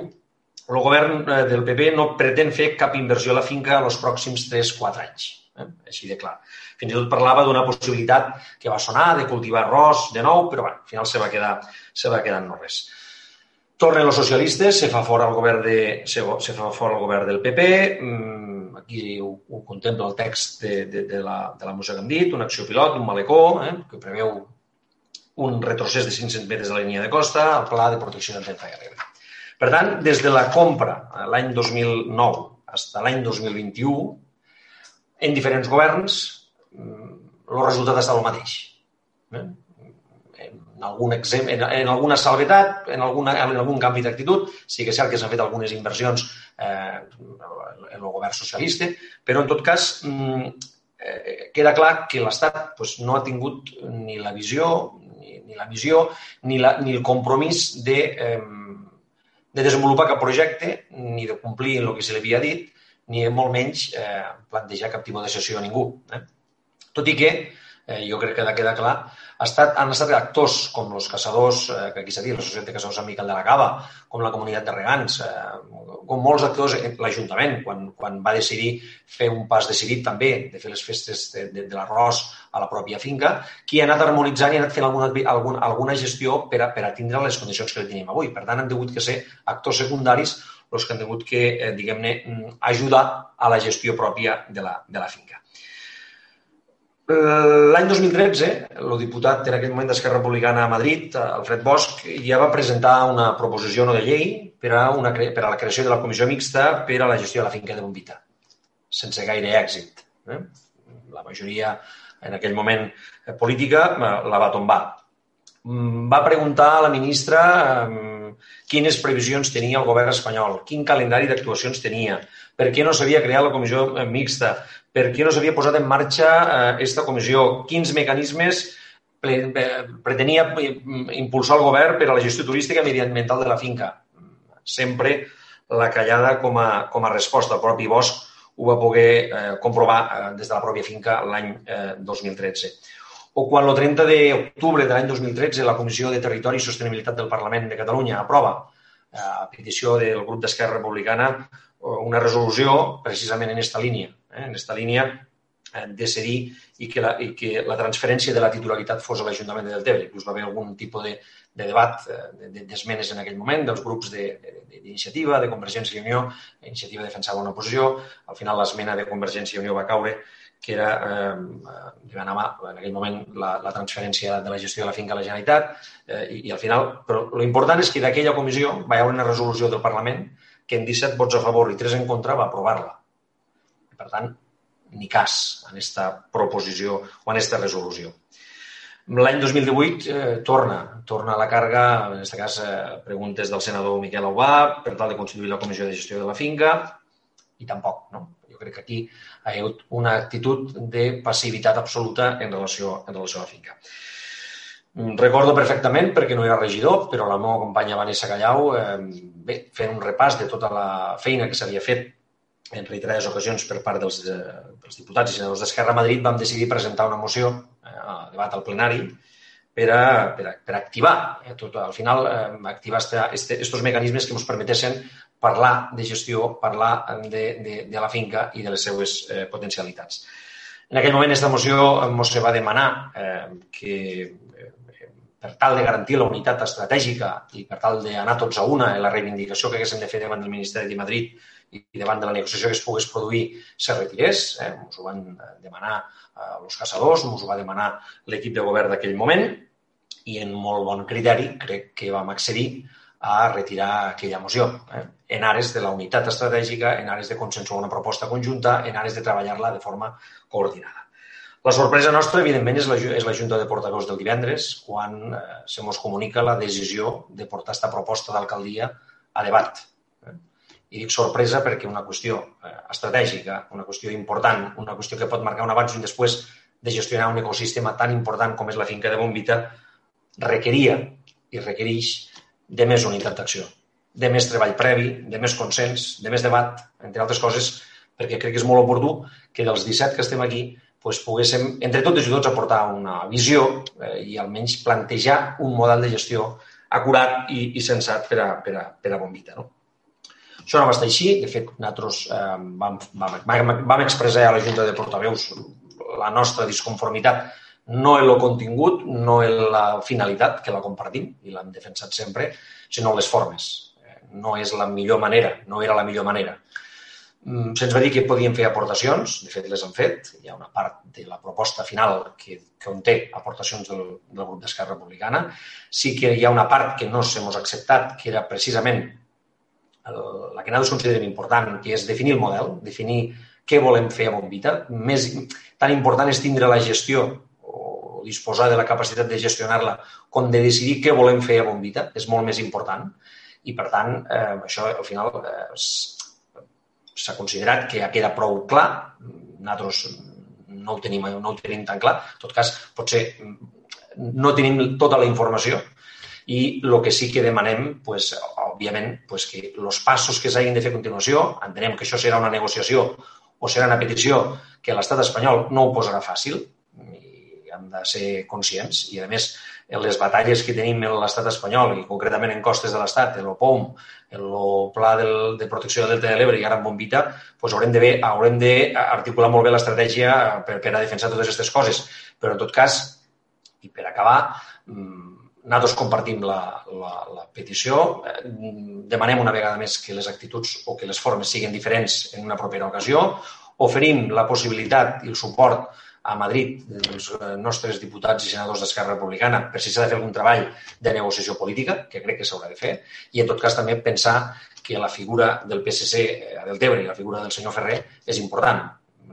el govern eh, del PP no pretén fer cap inversió a la finca els pròxims 3-4 anys. Eh? Així de clar. Fins i tot parlava d'una possibilitat que va sonar de cultivar arròs de nou, però bueno, al final se va quedar, se va quedar no res. Tornen els socialistes, se fa fora el govern, de, se, se fa fora el govern del PP, mm, aquí ho, ho contempla el text de, de, de, la, de la moció que hem dit, una acció pilot, un malecó, eh, que preveu un retrocés de 500 metres de la línia de costa, el pla de protecció del Delta Ebre. Per tant, des de la compra l'any 2009 fins a l'any 2021, en diferents governs, mm, el resultat ha estat el mateix. Eh? en algun exemple, en, en alguna salvetat, en, alguna, en algun canvi d'actitud. Sí que és cert que s'han fet algunes inversions eh, en el govern socialista, però en tot cas mm, eh, queda clar que l'Estat pues, no ha tingut ni la visió, ni, la missió, ni, la, ni el compromís de, eh, de desenvolupar cap projecte, ni de complir el que se li havia dit, ni molt menys eh, plantejar cap tipus de sessió a ningú. Eh? Tot i que eh, jo crec que ha de clar, ha estat, han estat actors com els caçadors, eh, que aquí s'ha dit, la Societat de Caçadors Sant Miquel de la Cava, com la comunitat de regants, eh, com molts actors, eh, l'Ajuntament, quan, quan va decidir fer un pas decidit també de fer les festes de, de, de l'arròs a la pròpia finca, qui ha anat harmonitzant i ha anat fent alguna, alguna, alguna gestió per a, per a tindre les condicions que tenim avui. Per tant, han hagut que ser actors secundaris els que han hagut que, eh, diguem-ne, ajudar a la gestió pròpia de la, de la finca. L'any 2013, el diputat en aquell moment d'Esquerra Republicana a Madrid, Alfred Bosch, ja va presentar una proposició no de llei per a, una, per a la creació de la comissió mixta per a la gestió de la finca de Bombita, sense gaire èxit. Eh? la majoria en aquell moment eh, política la va tombar. Mm, va preguntar a la ministra quines previsions tenia el govern espanyol, quin calendari d'actuacions tenia, per què no s'havia creat la comissió mixta, per què no s'havia posat en marxa aquesta comissió, quins mecanismes pretenia impulsar el govern per a la gestió turística i mediambiental de la finca. Sempre la callada com a, com a resposta. El propi Bosch ho va poder eh, comprovar eh, des de la pròpia finca l'any eh, 2013. O quan el 30 d'octubre de l'any 2013 la Comissió de Territori i Sostenibilitat del Parlament de Catalunya aprova, eh, a petició del grup d'Esquerra Republicana, una resolució precisament en aquesta línia, eh, en aquesta línia eh, decidir i que, la, i que la transferència de la titularitat fos a l'Ajuntament de Deltebre. Inclús va haver algun tipus de, de debat, d'esmenes de, en aquell moment, dels grups d'iniciativa, de, de, de Convergència i Unió. Iniciativa defensava una posició. Al final l'esmena de Convergència i Unió va caure que era, eh, anar en aquell moment, la, la transferència de la gestió de la finca a la Generalitat eh, i, i al final, però l'important és que d'aquella comissió va haver una resolució del Parlament que en 17 vots a favor i 3 en contra va aprovar-la. Per tant, ni cas en aquesta proposició o en aquesta resolució. L'any 2018 eh, torna, torna a la càrrega, en aquest cas, eh, preguntes del senador Miquel Aubà per tal de constituir la comissió de gestió de la finca i tampoc, no? crec que aquí hi ha hagut una actitud de passivitat absoluta en relació, en relació a la finca. Recordo perfectament, perquè no era regidor, però la meva companya Vanessa Callau, eh, bé, fent un repàs de tota la feina que s'havia fet en reiterades ocasions per part dels, eh, dels diputats i senadors d'Esquerra Madrid, vam decidir presentar una moció eh, a debat al plenari per a, per a, per activar, eh, tot, al final, eh, activar estos este, mecanismes que ens permetessin parlar de gestió, parlar de, de, de la finca i de les seues eh, potencialitats. En aquell moment, aquesta moció ens va demanar eh, que eh, per tal de garantir la unitat estratègica i per tal d'anar tots a una en la reivindicació que haguéssim de fer davant del Ministeri de Madrid i davant de la negociació que es pogués produir se retirés. Eh, ens ho van demanar eh, els caçadors, ens ho va demanar l'equip de govern d'aquell moment i en molt bon criteri crec que vam accedir a retirar aquella moció, eh? en ares de la unitat estratègica, en ares de consensuar una proposta conjunta, en ares de treballar-la de forma coordinada. La sorpresa nostra, evidentment, és la, és la Junta de Portaveus del divendres, quan eh, se mos comunica la decisió de portar aquesta proposta d'alcaldia a debat. Eh? I dic sorpresa perquè una qüestió eh, estratègica, una qüestió important, una qüestió que pot marcar un abans i un després de gestionar un ecosistema tan important com és la finca de Bombita, requeria i requereix de més unitat d'acció, de més treball previ, de més consens, de més debat, entre altres coses, perquè crec que és molt oportú que dels 17 que estem aquí pues, poguéssim, entre tots i tots, aportar una visió eh, i almenys plantejar un model de gestió acurat i, i sensat per a, per a, per a Bombita. No? Això no va estar així. De fet, nosaltres eh, vam, vam, vam expressar a la Junta de Portaveus la nostra disconformitat no en el contingut, no en la finalitat, que la compartim i l'hem defensat sempre, sinó en les formes. Eh, no és la millor manera, no era la millor manera. Mm, se'ns va dir que podíem fer aportacions, de fet les hem fet, hi ha una part de la proposta final que, que conté aportacions del, del grup d'Esquerra Republicana. Sí que hi ha una part que no s'hem acceptat, que era precisament el, la que nosaltres considerem important, que és definir el model, definir què volem fer a Bombita. Més, tan important és tindre la gestió disposar de la capacitat de gestionar-la com de decidir què volem fer a Bombita, és molt més important. I, per tant, eh, això al final eh, s'ha considerat que ja queda prou clar. Nosaltres no ho, tenim, no ho tenim tan clar. En tot cas, potser no tenim tota la informació i el que sí que demanem, pues, òbviament, pues, que els passos que s'hagin de fer a continuació, entenem que això serà una negociació o serà una petició que l'estat espanyol no ho posarà fàcil, hem de ser conscients. I, a més, en les batalles que tenim en l'estat espanyol i concretament en costes de l'estat, el POM, el Pla del, de protecció del Delta de l'Ebre i ara en Bombita, doncs haurem de, haurem de articular molt bé l'estratègia per, per a defensar totes aquestes coses. Però, en tot cas, i per acabar, mm, nosaltres compartim la, la, la petició, eh, demanem una vegada més que les actituds o que les formes siguin diferents en una propera ocasió, oferim la possibilitat i el suport a Madrid dels eh, nostres diputats i senadors d'Esquerra Republicana per si s'ha de fer algun treball de negociació política, que crec que s'haurà de fer, i en tot cas també pensar que la figura del PSC a Deltebre i la figura del senyor Ferrer és important.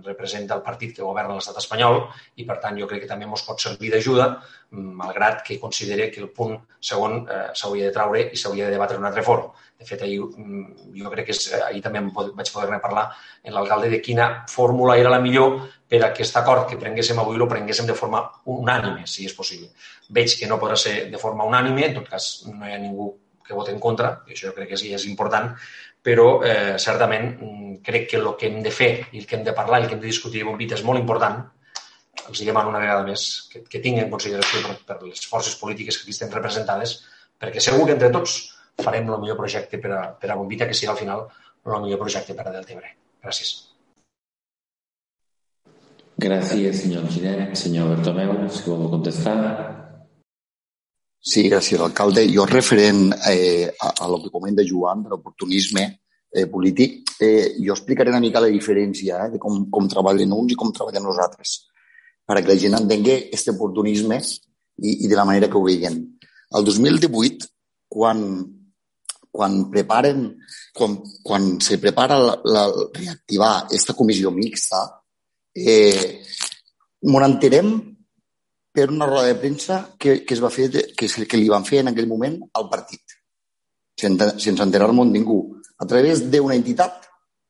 Representa el partit que governa l'estat espanyol i, per tant, jo crec que també ens pot servir d'ajuda, malgrat que considere que el punt segon eh, s'hauria de traure i s'hauria de debatre en un altre fòrum. De fet, ahir, jo crec que és, ahir també vaig poder parlar en l'alcalde de quina fórmula era la millor per a aquest acord que prenguéssim avui lo prenguéssim de forma unànime, si és possible. Veig que no podrà ser de forma unànime, en tot cas no hi ha ningú que voti en contra, i això jo crec que sí, és important, però eh, certament mm, crec que el que hem de fer i el que hem de parlar i el que hem de discutir amb Bombita és molt important. Els demano una vegada més que, que tinguin en consideració per, per les forces polítiques que aquí estem representades, perquè segur que entre tots farem el millor projecte per a, per a Bombita, que sigui al final el millor projecte per a Deltebre. Gràcies. Gràcies, senyor Giret. Senyor Bertomeu, si vol contestar. Sí, gràcies, alcalde. Jo, referent eh, a, a lo que comenta Joan de l'oportunisme eh, polític, eh, jo explicaré una mica la diferència eh, de com, com treballen uns i com treballem nosaltres, perquè la gent entengui aquest oportunisme i, i de la manera que ho veien. El 2018, quan, quan preparen, quan, quan se prepara la, la, reactivar aquesta comissió mixta, eh, m'ho enterem per una roda de premsa que, que es va fer, que, que li van fer en aquell moment al partit, sense, sense enterar-me'n ningú. A través d'una entitat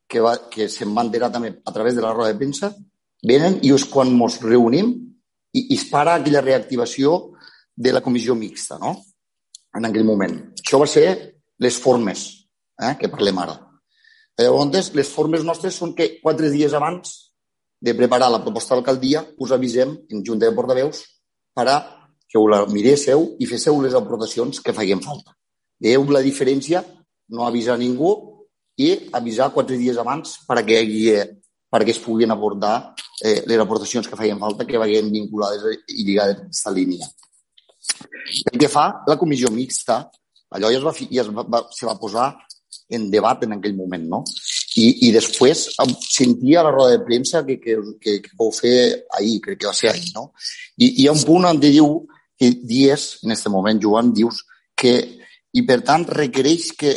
que, va, que se'n va enterar també a través de la roda de premsa, venen i és quan ens reunim i, i es para aquella reactivació de la comissió mixta, no? En aquell moment. Això va ser les formes eh, que parlem ara. Llavors, les formes nostres són que quatre dies abans de preparar la proposta d'alcaldia us avisem en Junta de Portaveus per a que ho la miréssiu i féssiu les aportacions que feien falta. Veieu la diferència? No avisar ningú i avisar quatre dies abans perquè, hi, perquè es puguin abordar eh, les aportacions que feien falta que vagin vinculades i lligades a aquesta línia. El que fa la comissió mixta, allò ja es va, ja es va, va, se va posar en debat en aquell moment, no? I, i després sentia la roda de premsa que, que, que, que vau fer ahir, crec que va ser ahir, no? I hi ha un punt on diu que dies, en aquest moment, Joan, dius que, i per tant, requereix que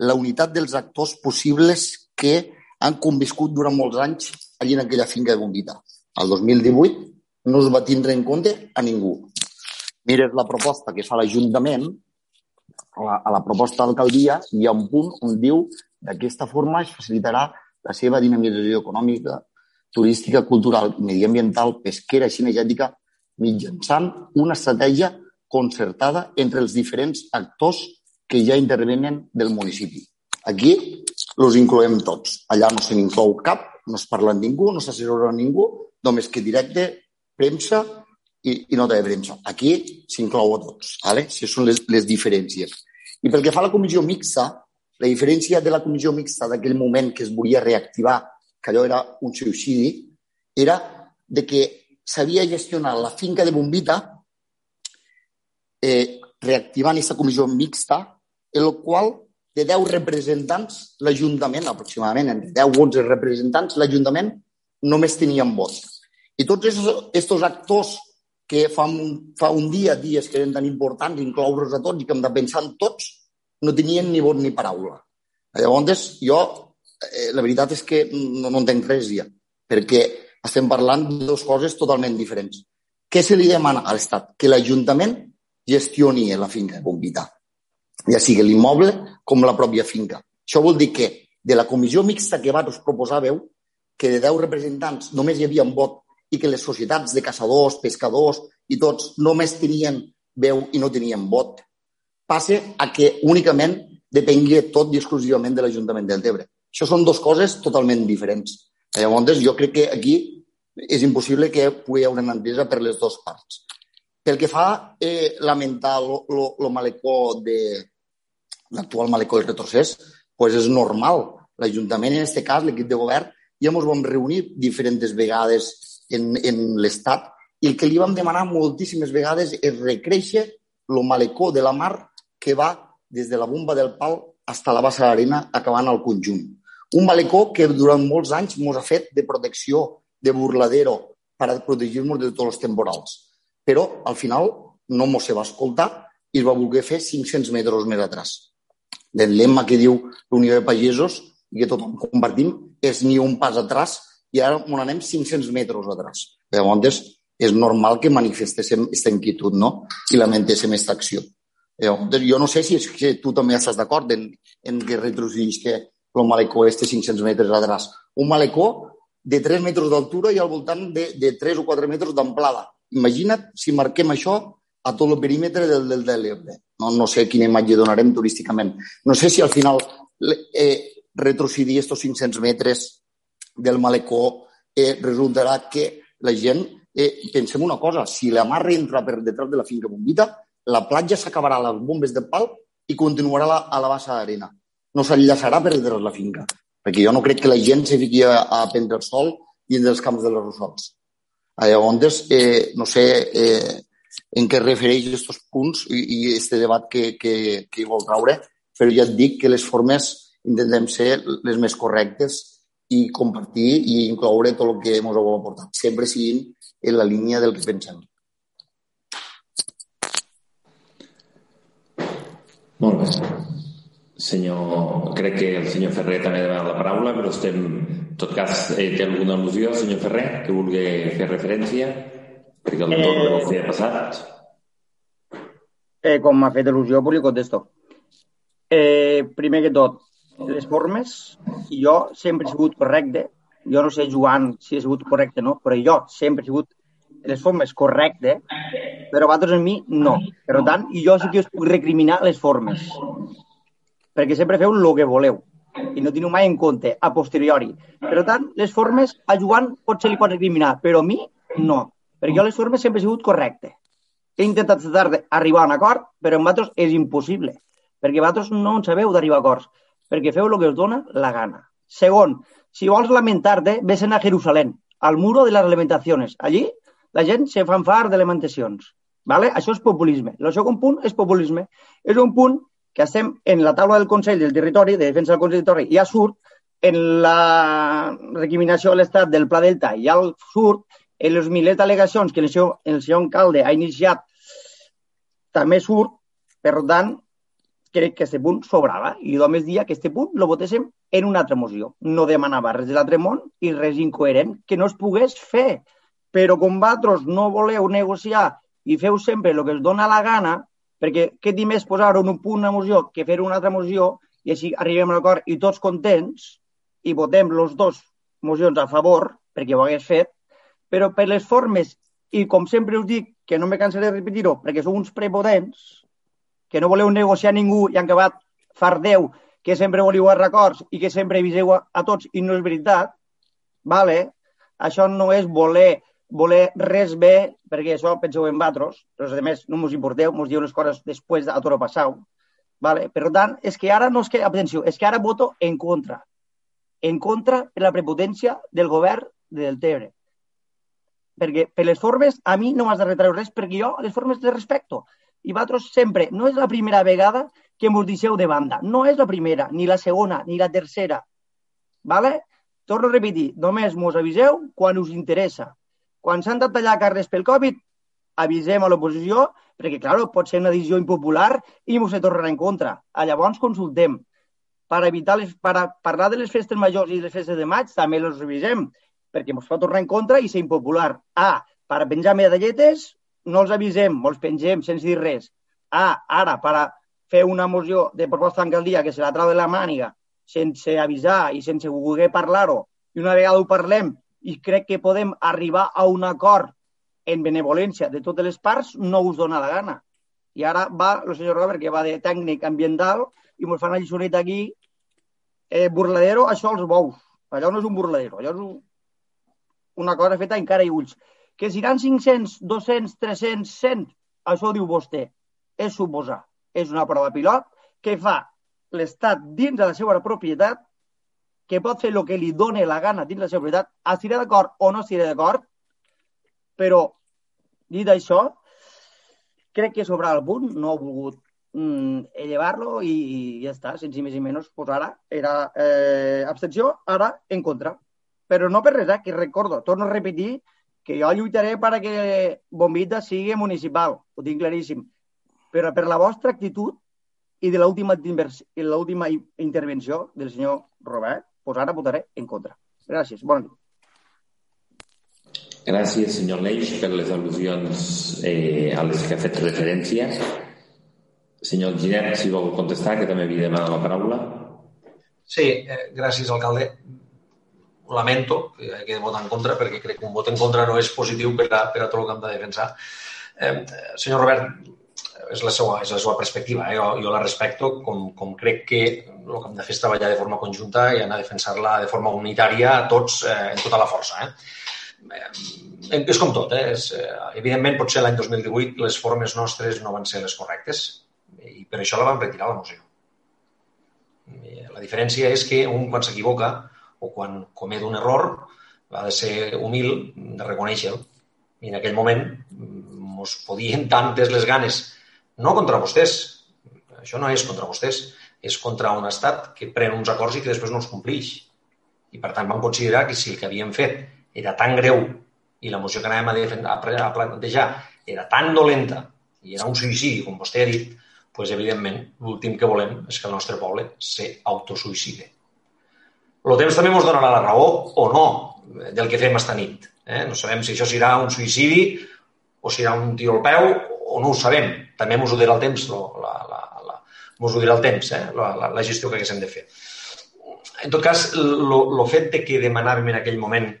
la unitat dels actors possibles que han conviscut durant molts anys allí en aquella finca de Bombita. El 2018 no es va tindre en compte a ningú. Mires la proposta que fa l'Ajuntament, a la, a la proposta d'alcaldia, hi ha un punt on diu D'aquesta forma es facilitarà la seva dinamització econòmica, turística, cultural, mediambiental, pesquera i cinegètica mitjançant una estratègia concertada entre els diferents actors que ja intervenen del municipi. Aquí els incloem tots. Allà no se n'inclou cap, no es parla amb ningú, no s'assessora ningú, només que directe, premsa i, i nota de premsa. Aquí s'inclou a tots. Vale? Això són les, les diferències. I pel que fa a la comissió mixta, la diferència de la comissió mixta d'aquell moment que es volia reactivar, que allò era un suïcidi, era de que s'havia gestionat la finca de Bombita eh, reactivant aquesta comissió mixta, en la qual de 10 representants, l'Ajuntament, aproximadament entre 10 o 11 representants, l'Ajuntament només tenien vot. I tots aquests actors que fa un, fa un dia, dies que eren tan importants, incloure's a tots i que hem de pensar en tots, no tenien ni vot ni paraula. Llavors, jo, eh, la veritat és que no, no entenc res ja, perquè estem parlant de dues coses totalment diferents. Què se li demana a l'Estat? Que l'Ajuntament gestioni la finca Bombita, ja sigui l'immoble com la pròpia finca. Això vol dir que de la comissió mixta que vosaltres proposàveu, que de 10 representants només hi havia un vot i que les societats de caçadors, pescadors i tots només tenien veu i no tenien vot, passe a que únicament depengui tot i exclusivament de l'Ajuntament del Tebre. Això són dues coses totalment diferents. Llavors, jo crec que aquí és impossible que pugui haver una entesa per les dues parts. Pel que fa eh, lamentar el malecó de l'actual malecó del retrocés, pues és normal. L'Ajuntament, en aquest cas, l'equip de govern, ja ens vam reunir diferents vegades en, en l'Estat i el que li vam demanar moltíssimes vegades és recréixer el malecó de la mar que va des de la bomba del pal fins a la bassa de acabant al conjunt. Un malecó que durant molts anys ens ha fet de protecció, de burladero, per protegir-nos de tots els temporals. Però, al final, no se va escoltar i es va voler fer 500 metres més atrás. El lema que diu l'Unió de Pagesos i que tothom compartim és ni un pas atrás i ara on anem 500 metres atrás. Llavors, és normal que manifestéssim aquesta inquietud, no? I lamentéssim aquesta acció. Llavors, jo no sé si és que tu també estàs d'acord en, en que retrocedís que el malecó este 500 metres atrás. Un malecó de 3 metres d'altura i al voltant de, de 3 o 4 metres d'amplada. Imagina't si marquem això a tot el perímetre del, del, de l'Ebre. No, no sé quina imatge donarem turísticament. No sé si al final eh, retrocedir estos 500 metres del malecó eh, resultarà que la gent, eh, pensem una cosa, si la mar entra per detrás de la finca bombita, la platja s'acabarà a les bombes de pal i continuarà a la, a la bassa d'arena. No s'enllaçarà per detrás la finca, perquè jo no crec que la gent se fiqui a, a prendre el sol dins dels camps de les Rossols. Llavors, eh, no sé eh, en què refereix aquests punts i, i este debat que, que, que vol traure, però ja et dic que les formes intentem ser les més correctes i compartir i incloure tot el que ens heu aportat, sempre siguin en la línia del que pensem. Molt bé. Senyor, crec que el senyor Ferrer també demana la paraula, però estem, en tot cas, eh, té alguna al·lusió, senyor Ferrer, que vulgui fer referència? Perquè el torn eh, de ha passat. Eh, com m'ha fet il·lusió, pues li contesto. Eh, primer que tot, les formes, jo sempre he sigut correcte. Jo no sé, Joan, si he sigut correcte no, però jo sempre he sigut les formes correcte, però vosaltres en mi no. Per tant, jo sí que us puc recriminar les formes. Perquè sempre feu el que voleu i no teniu mai en compte a posteriori. Per tant, les formes a Joan potser li pot recriminar, però a mi no. Perquè jo les formes sempre he sigut correcte. He intentat d'arribar a un acord, però amb vosaltres és impossible perquè vosaltres no en sabeu d'arribar a acords, perquè feu el que us dona la gana. Segon, si vols lamentar-te, ves a Jerusalén, al muro de les lamentacions. Allí la gent se fan far de lamentacions. ¿vale? Això és populisme. El segon punt és populisme. És un punt que estem en la taula del Consell del Territori, de defensa del Consell del Territori, ja surt en la recriminació de l'Estat del Pla Delta, ja surt en les milers d'al·legacions que el senyor, el senyor alcalde ha iniciat, també surt, per tant, crec que aquest punt sobrava i li dono dia que aquest punt lo votéssim en una altra moció. No demanava res de l'altre món i res incoherent que no es pogués fer. Però com vosaltres no voleu negociar i feu sempre el que es dona la gana, perquè què dir més posar en un punt una moció que fer una altra moció i així arribem a l'acord i tots contents i votem els dos mocions a favor, perquè ho hagués fet, però per les formes, i com sempre us dic, que no me cansaré de repetir-ho, perquè sou uns prepotents, que no voleu negociar ningú i han acabat fardeu que sempre voleu records i que sempre aviseu a, a tots i no és veritat, vale? això no és voler voler res bé, perquè això penseu en vosaltres, però a més no us importeu, us diu les coses després de tot passau. Vale? Per tant, és que ara no és que, atenció, és que ara voto en contra. En contra per la prepotència del govern del Tebre. Perquè per les formes a mi no m'has de retreure res perquè jo les formes les respecto i vosaltres sempre, no és la primera vegada que ens deixeu de banda. No és la primera, ni la segona, ni la tercera. Vale? Torno a repetir, només mos aviseu quan us interessa. Quan s'han de tallar carres pel Covid, avisem a l'oposició, perquè, clar, pot ser una decisió impopular i mos se tornarà en contra. A llavors consultem. Per evitar les, per a parlar de les festes majors i les festes de maig, també les revisem, perquè ens pot tornar en contra i ser impopular. Ah, per penjar medalletes, no els avisem, els pengem sense dir res. Ah, ara, per a fer una moció de proposta en dia que se la trau de la màniga sense avisar i sense voler parlar-ho, i una vegada ho parlem i crec que podem arribar a un acord en benevolència de totes les parts, no us dona la gana. I ara va el senyor Robert, que va de tècnic ambiental, i ens fa una lliçoneta aquí, eh, burladero, això els bous. Allò no és un burladero, allò és un, una cosa feta encara i ulls. Que seran 500, 200, 300, 100, això ho diu vostè. És suposar. És una prova pilot que fa l'Estat dins de la seva propietat, que pot fer el que li doni la gana dins la seva propietat, estirà d'acord o no estirà d'acord, però, dit això, crec que sobre el punt no ha volgut mm, elevar-lo i, i ja està, sense més i menys, pues ara era eh, abstenció, ara en contra. Però no per res, eh, que recordo, torno a repetir que jo lluitaré perquè Bombita sigui municipal, ho tinc claríssim. Però per la vostra actitud i de l'última intervenció del senyor Robert, doncs ara votaré en contra. Gràcies. Bona nit. Gràcies, senyor Leix, per les al·lusions eh, a les que ha fet referència. Senyor Ginet, si vol contestar, que també havia demanat la paraula. Sí, eh, gràcies, alcalde. Lamento que de votar en contra, perquè crec que un vot en contra no és positiu per a, per a tot el que hem de defensar. Eh, senyor Robert, és la seva, és la seva perspectiva. Eh? Jo, jo la respecto com, com crec que el que hem de fer és treballar de forma conjunta i anar a defensar-la de forma unitària a tots, eh, en tota la força. Eh? Eh, és com tot, eh? És, eh, evidentment, potser l'any 2018 les formes nostres no van ser les correctes i per això la vam retirar la moció. Eh, la diferència és que un quan s'equivoca o quan comet un error ha de ser humil de reconèixer-lo. I en aquell moment ens podien tantes les ganes, no contra vostès, això no és contra vostès, és contra un estat que pren uns acords i que després no els complix. I per tant vam considerar que si el que havíem fet era tan greu i la moció que anàvem a, a plantejar era tan dolenta i era un suïcidi, com vostè ha dit, doncs, evidentment, l'últim que volem és que el nostre poble s'autosuïcide. El temps també ens donarà la raó o no del que fem esta nit. Eh? No sabem si això serà un suïcidi o serà un tiro al peu o no ho sabem. També ens ho dirà el temps, la, la, la, ens ho dirà el temps, eh? la, la, la gestió que haguéssim de fer. En tot cas, el fet de que demanàvem en aquell moment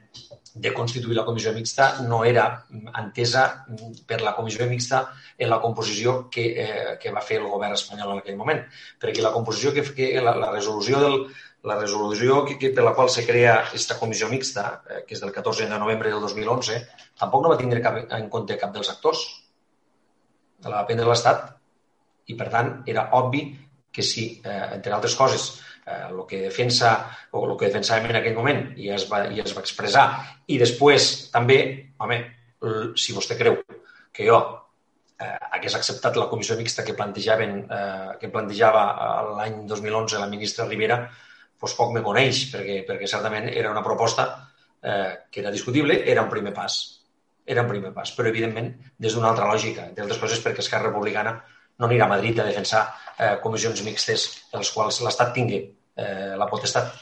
de constituir la comissió mixta no era entesa per la comissió mixta en la composició que, eh, que va fer el govern espanyol en aquell moment. Perquè la composició que, que la, la resolució del, la resolució que, per la qual se crea aquesta comissió mixta, eh, que és del 14 de novembre del 2011, tampoc no va tindre cap, en compte cap dels actors. La va prendre l'Estat i, per tant, era obvi que si, eh, entre altres coses, eh, el que defensa o el que defensàvem en aquell moment i es va, i es va expressar. I després també, home, si vostè creu que jo eh, hagués acceptat la comissió mixta que plantejaven eh, que plantejava l'any 2011 la ministra Rivera, doncs poc me coneix, perquè, perquè certament era una proposta eh, que era discutible, era un primer pas. Era un primer pas, però evidentment des d'una altra lògica, entre altres coses perquè Esquerra Republicana no anirà a Madrid a defensar eh, comissions mixtes els quals l'Estat tingui eh, la potestat.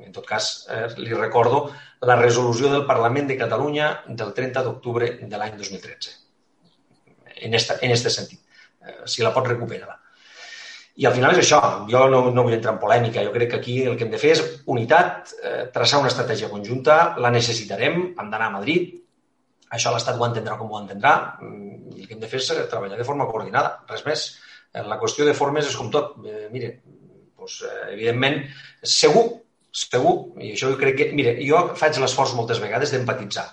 En tot cas, eh, li recordo la resolució del Parlament de Catalunya del 30 d'octubre de l'any 2013. En este, en este sentit. Eh, si la pot recuperar. I al final és això. Jo no, no vull entrar en polèmica. Jo crec que aquí el que hem de fer és unitat, eh, traçar una estratègia conjunta, la necessitarem, hem d'anar a Madrid, això l'Estat ho entendrà com ho entendrà mm, i el que hem de fer és eh, treballar de forma coordinada, res més. Eh, la qüestió de formes és com tot. Eh, mire, doncs, evidentment, segur, segur, i això jo crec que... Mire, jo faig l'esforç moltes vegades d'empatitzar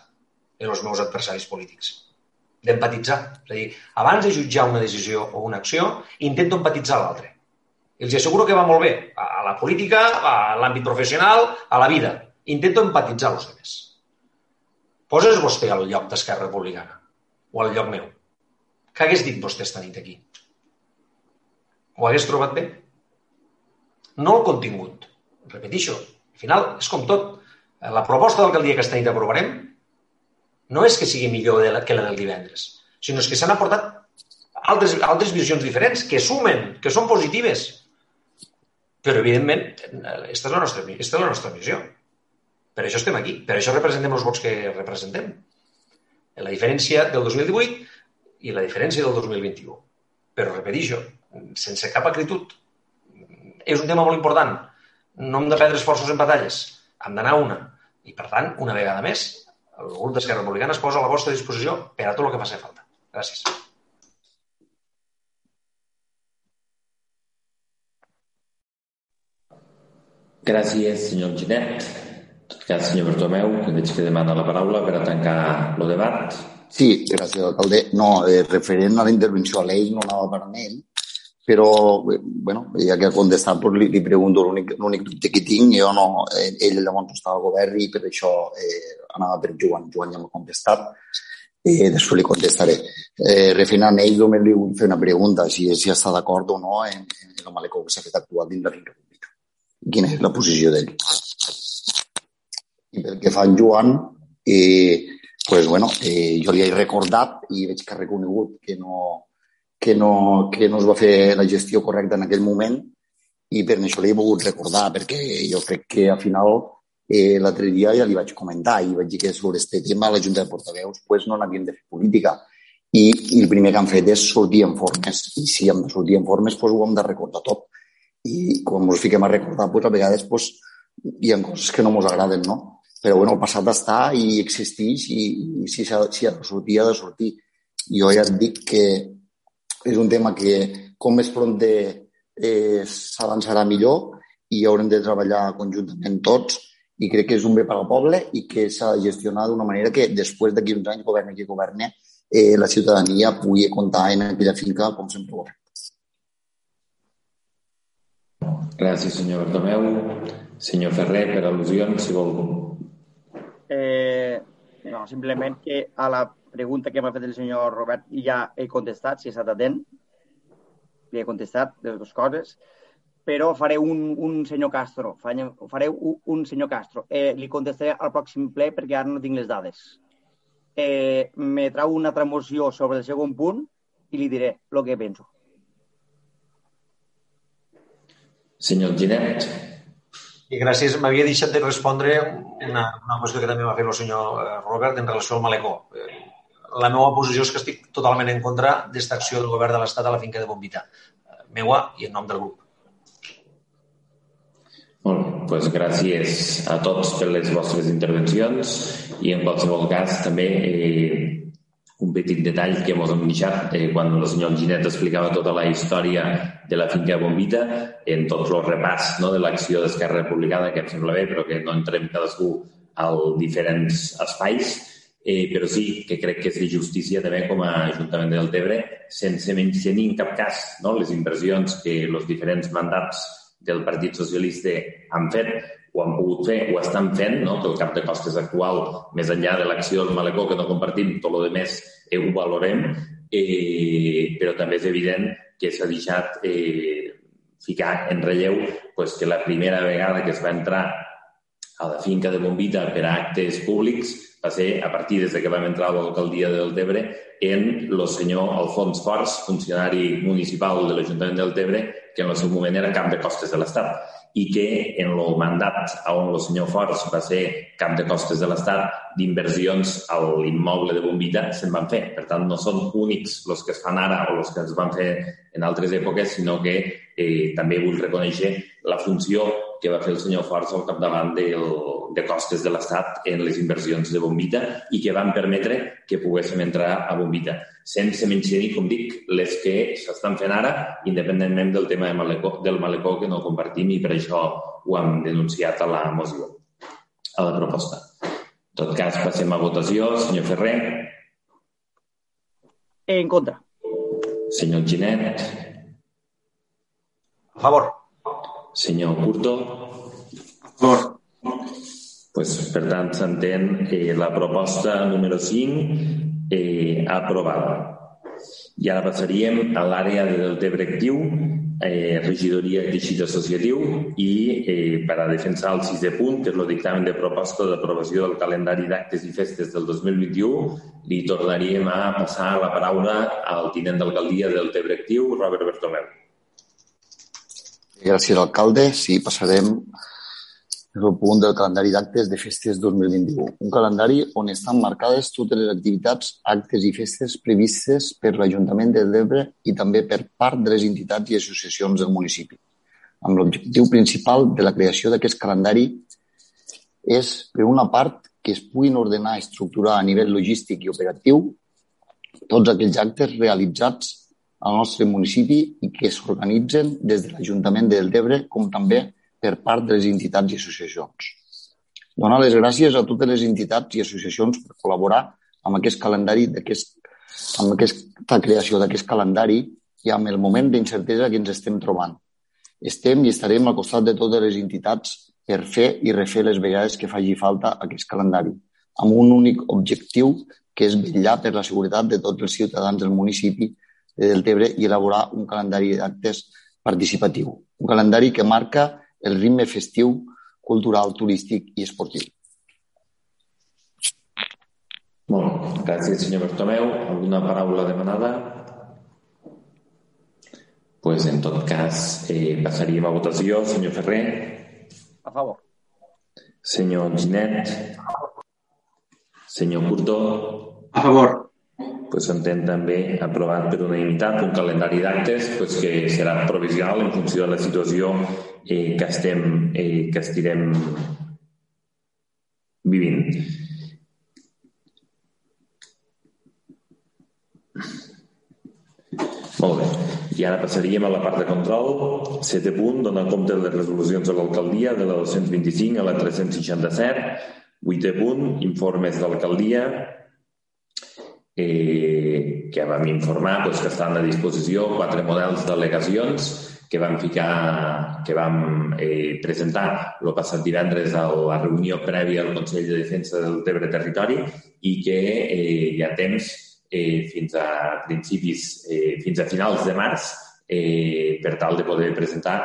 amb els meus adversaris polítics. D'empatitzar. És a dir, abans de jutjar una decisió o una acció, intento empatitzar l'altre. Els asseguro que va molt bé a la política, a l'àmbit professional, a la vida. Intento empatitzar els altres Poses vostè al lloc d'Esquerra Republicana o al lloc meu. Què hagués dit vostè esta nit aquí? Ho hagués trobat bé? No el contingut. Repetixo. Al final, és com tot. La proposta d'alcaldia que esta nit aprovarem no és que sigui millor de la, que la del divendres, sinó que s'han aportat altres, altres visions diferents que sumen, que són positives. Però, evidentment, aquesta és la nostra, aquesta és la nostra missió. Per això estem aquí, per això representem els vots que representem. La diferència del 2018 i la diferència del 2021. Però, repetixo, sense cap acritud. És un tema molt important. No hem de perdre esforços en batalles. Hem d'anar una. I, per tant, una vegada més, el grup d'Esquerra Republicana es posa a la vostra disposició per a tot el que faci falta. Gràcies. Gràcies, senyor Ginet tot cas, senyor Bertomeu, que veig que demana la paraula per a tancar el debat. Sí, gràcies, alcalde. No, eh, referent a la intervenció a l'ell, no anava per ell, però, bueno, ja que ha contestat, doncs li, li pregunto l'únic dubte que tinc. Jo no, eh, ell llavors estava al govern i per això eh, anava per Joan. Joan ja m'ha contestat. Eh, després li contestaré. Eh, referent a ell, només li vull fer una pregunta, si, si està d'acord o no en, en el malecó que s'ha fet actual dins de República. Quina és la posició d'ell? I pel que fa en Joan, eh, pues, bueno, eh, jo li he recordat i veig que ha reconegut que no, que, no, que no es va fer la gestió correcta en aquell moment i per això l'he volgut recordar, perquè jo crec que al final Eh, L'altre dia ja li vaig comentar i vaig dir que sobre aquest tema la Junta de Portaveus pues, no n'havíem de fer política. I, I el primer que han fet és sortir en formes. I si hem de sortir en formes, pues, ho hem de recordar tot. I quan ens fiquem a recordar, pues, a vegades pues, hi ha coses que no ens agraden, no? Però bueno, el passat està i existeix i, i si, ha, si ha de sortir, ha de sortir. Jo ja et dic que és un tema que com més pront eh, s'avançarà millor i haurem de treballar conjuntament tots i crec que és un bé per al poble i que s'ha de gestionar d'una manera que després d'aquí uns anys, governi qui governi, eh, la ciutadania pugui comptar en aquella finca com sempre ho ha fet. Gràcies, senyor Bartomeu. Senyor Ferrer, per al·lusions, si vol. Eh, no, simplement que a la pregunta que m'ha fet el senyor Robert ja he contestat, si ha estat atent. Li he contestat les dues coses però faré un, un senyor Castro. Faré un, un senyor Castro. Eh, li contestaré al pròxim ple perquè ara no tinc les dades. Eh, me trau una altra moció sobre el segon punt i li diré el que penso. Senyor Ginet. I gràcies. M'havia deixat de respondre una, una qüestió que també va fer el senyor eh, Robert en relació al malecó. Eh, la meva posició és que estic totalment en contra d'esta acció del govern de l'Estat a la finca de Bombita. Eh, meua i en nom del grup. Molt bé, doncs gràcies a tots per les vostres intervencions i en qualsevol cas també eh, un petit detall que ens hem deixat eh, quan el senyor Ginet explicava tota la història de la finca Bombita en tots els repàs no, de l'acció d'Esquerra Republicana, que em sembla bé, però que no entrem cadascú als diferents espais, eh, però sí que crec que és de justícia també com a Ajuntament del Tebre, sense menys tenir en cap cas no, les inversions que els diferents mandats del Partit Socialista han fet o han pogut fer o estan fent, no? que el cap de costes actual, més enllà de l'acció del malecó, que no compartim, tot el més eh, ho valorem, eh, però també és evident que s'ha deixat eh, ficar en relleu pues, que la primera vegada que es va entrar a la finca de Bombita per a actes públics va ser a partir des que vam entrar a l'alcaldia del Tebre en el senyor Alfons Forts, funcionari municipal de l'Ajuntament del Tebre, que en el seu moment era cap de costes de l'Estat i que en el mandat on el senyor Forts va ser cap de costes de l'Estat d'inversions a l'immoble de Bombita se'n van fer. Per tant, no són únics els que es fan ara o els que es van fer en altres èpoques, sinó que eh, també vull reconèixer la funció que va fer el senyor Forts al capdavant del, de costes de l'Estat en les inversions de Bombita i que van permetre que poguéssim entrar a Bombita, sense mencionar, com dic, les que s'estan fent ara, independentment del tema de malecó, del malecó que no compartim i per això ho hem denunciat a la moció, a la proposta. En tot cas, passem a votació. Senyor Ferrer. En contra. Senyor Ginet. A favor. Senyor Curto. Favor. Pues, per tant, s'entén eh, la proposta número 5 eh, aprovada. I ara passaríem a l'àrea de Deltebre Actiu, eh, regidoria de teixit associatiu i eh, per a defensar el sisè punt, que és el dictamen de proposta d'aprovació del calendari d'actes i festes del 2021, li tornaríem a passar la paraula al tinent d'alcaldia del Tebre Actiu, Robert Bertomeu. Gràcies, alcalde. Sí, passarem el punt del calendari d'actes de festes 2021. Un calendari on estan marcades totes les activitats, actes i festes previstes per l'Ajuntament de l'Ebre i també per part de les entitats i associacions del municipi. Amb l'objectiu principal de la creació d'aquest calendari és, per una part, que es puguin ordenar i estructurar a nivell logístic i operatiu tots aquells actes realitzats al nostre municipi i que s'organitzen des de l'Ajuntament de Deltebre com també per part de les entitats i associacions. Donar les gràcies a totes les entitats i associacions per col·laborar amb aquest calendari, amb aquesta creació d'aquest calendari i amb el moment d'incertesa que ens estem trobant. Estem i estarem al costat de totes les entitats per fer i refer les vegades que faci falta aquest calendari, amb un únic objectiu que és vetllar per la seguretat de tots els ciutadans del municipi de Deltebre i elaborar un calendari d'actes participatiu. Un calendari que marca el ritme festiu, cultural, turístic i esportiu. Molt gràcies, senyor Bertomeu. Alguna paraula demanada? pues en tot cas eh, passaríem a votació. Senyor Ferrer. A favor. Senyor Ginet. Senyor Curto. A favor. Pues s'entén també aprovat per unanimitat un calendari d'actes pues, que serà provisional en funció de la situació eh, que, estem, eh, que estirem vivint. Molt bé. I ara passaríem a la part de control. Setè punt, donar compte de les resolucions de l'alcaldia de la 225 a la 367. Vuitè punt, informes d'alcaldia eh, que vam informar doncs, que estan a disposició quatre models d'al·legacions que vam ficar, que vam eh, presentar el passat divendres a la reunió prèvia al Consell de Defensa del Tebre Territori i que eh, hi ha temps eh, fins a principis, eh, fins a finals de març, eh, per tal de poder presentar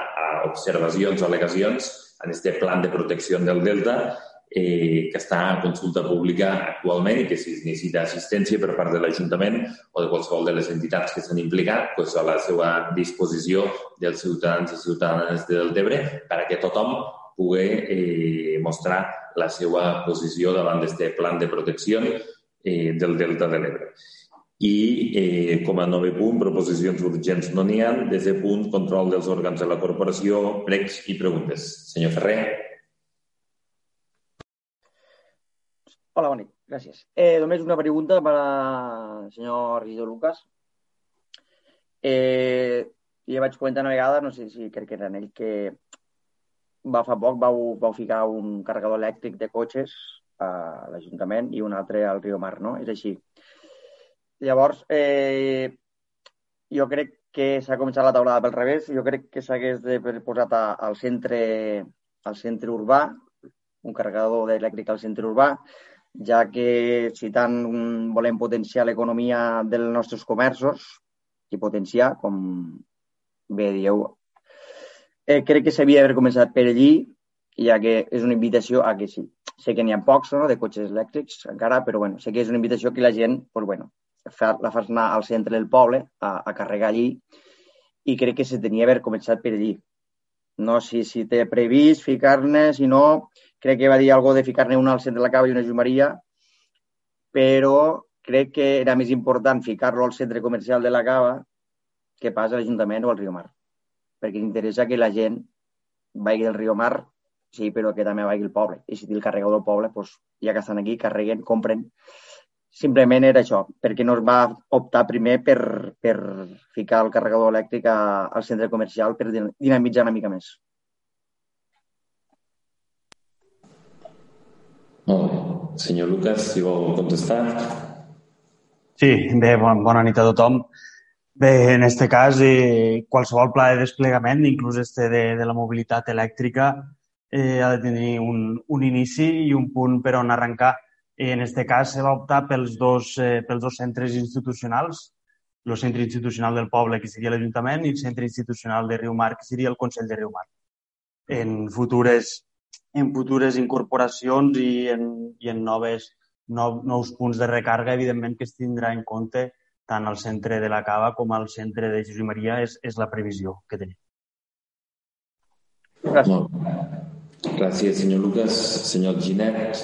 observacions o al·legacions en aquest plan de protecció del Delta eh, que està a consulta pública actualment i que si es necessita assistència per part de l'Ajuntament o de qualsevol de les entitats que s'han implicat, doncs a la seva disposició dels ciutadans i ciutadanes de Deltebre per a que tothom pugui eh, mostrar la seva posició davant d'aquest plan de protecció eh, del Delta de l'Ebre. I eh, com a nove punt, proposicions urgents no n'hi ha. Desè punt, control dels òrgans de la corporació, pregs i preguntes. Senyor Ferrer. Hola, bona nit. Gràcies. Eh, només una pregunta per al senyor regidor Lucas. Eh, ja vaig comentar una vegada, no sé si crec que era en ell, que va fa poc vau, vau ficar un carregador elèctric de cotxes a l'Ajuntament i un altre al Riu Mar, no? És així. Llavors, eh, jo crec que s'ha començat la taulada pel revés. Jo crec que s'hagués de posat a, al centre al centre urbà, un carregador d'elèctric al centre urbà, ja que si tant volem potenciar l'economia dels nostres comerços i potenciar, com bé dieu, eh, crec que s'havia d'haver començat per allí ja que és una invitació a que sí. Sé que n'hi ha pocs no, de cotxes elèctrics encara, però bueno, sé que és una invitació que la gent pues, bueno, fa, la fas anar al centre del poble a, a carregar allí i crec que se tenia d'haver començat per allí. No si, si té previst ficar-ne, si no, crec que va dir algo de ficar-ne una al centre de la cava i una a Jumaria, però crec que era més important ficar-lo al centre comercial de la cava que pas a l'Ajuntament o al Riu Mar. Perquè interessa que la gent vagi del Riu Mar sí, però que també vagi el poble. I si té el carregador del poble, doncs, ja que estan aquí, carreguen, compren. Simplement era això, perquè no es va optar primer per, per ficar el carregador elèctric al centre comercial per dinamitzar una mica més. Senyor Lucas, si vol contestar. Sí, bé, bon, bona nit a tothom. Bé, en aquest cas, eh, qualsevol pla de desplegament, inclús este de, de la mobilitat elèctrica, eh, ha de tenir un, un inici i un punt per on arrencar. Eh, en aquest cas se va optar pels dos, eh, pels dos centres institucionals, el centre institucional del poble, que seria l'Ajuntament, i el centre institucional de Riumar, que seria el Consell de Riumar. En futures, en futures incorporacions i en, i en noves, nou, nous punts de recàrrega, evidentment que es tindrà en compte tant al centre de la Cava com al centre de Jesús i Maria és, és la previsió que tenim. Gràcies. Gràcies, senyor Lucas. Senyor Ginet.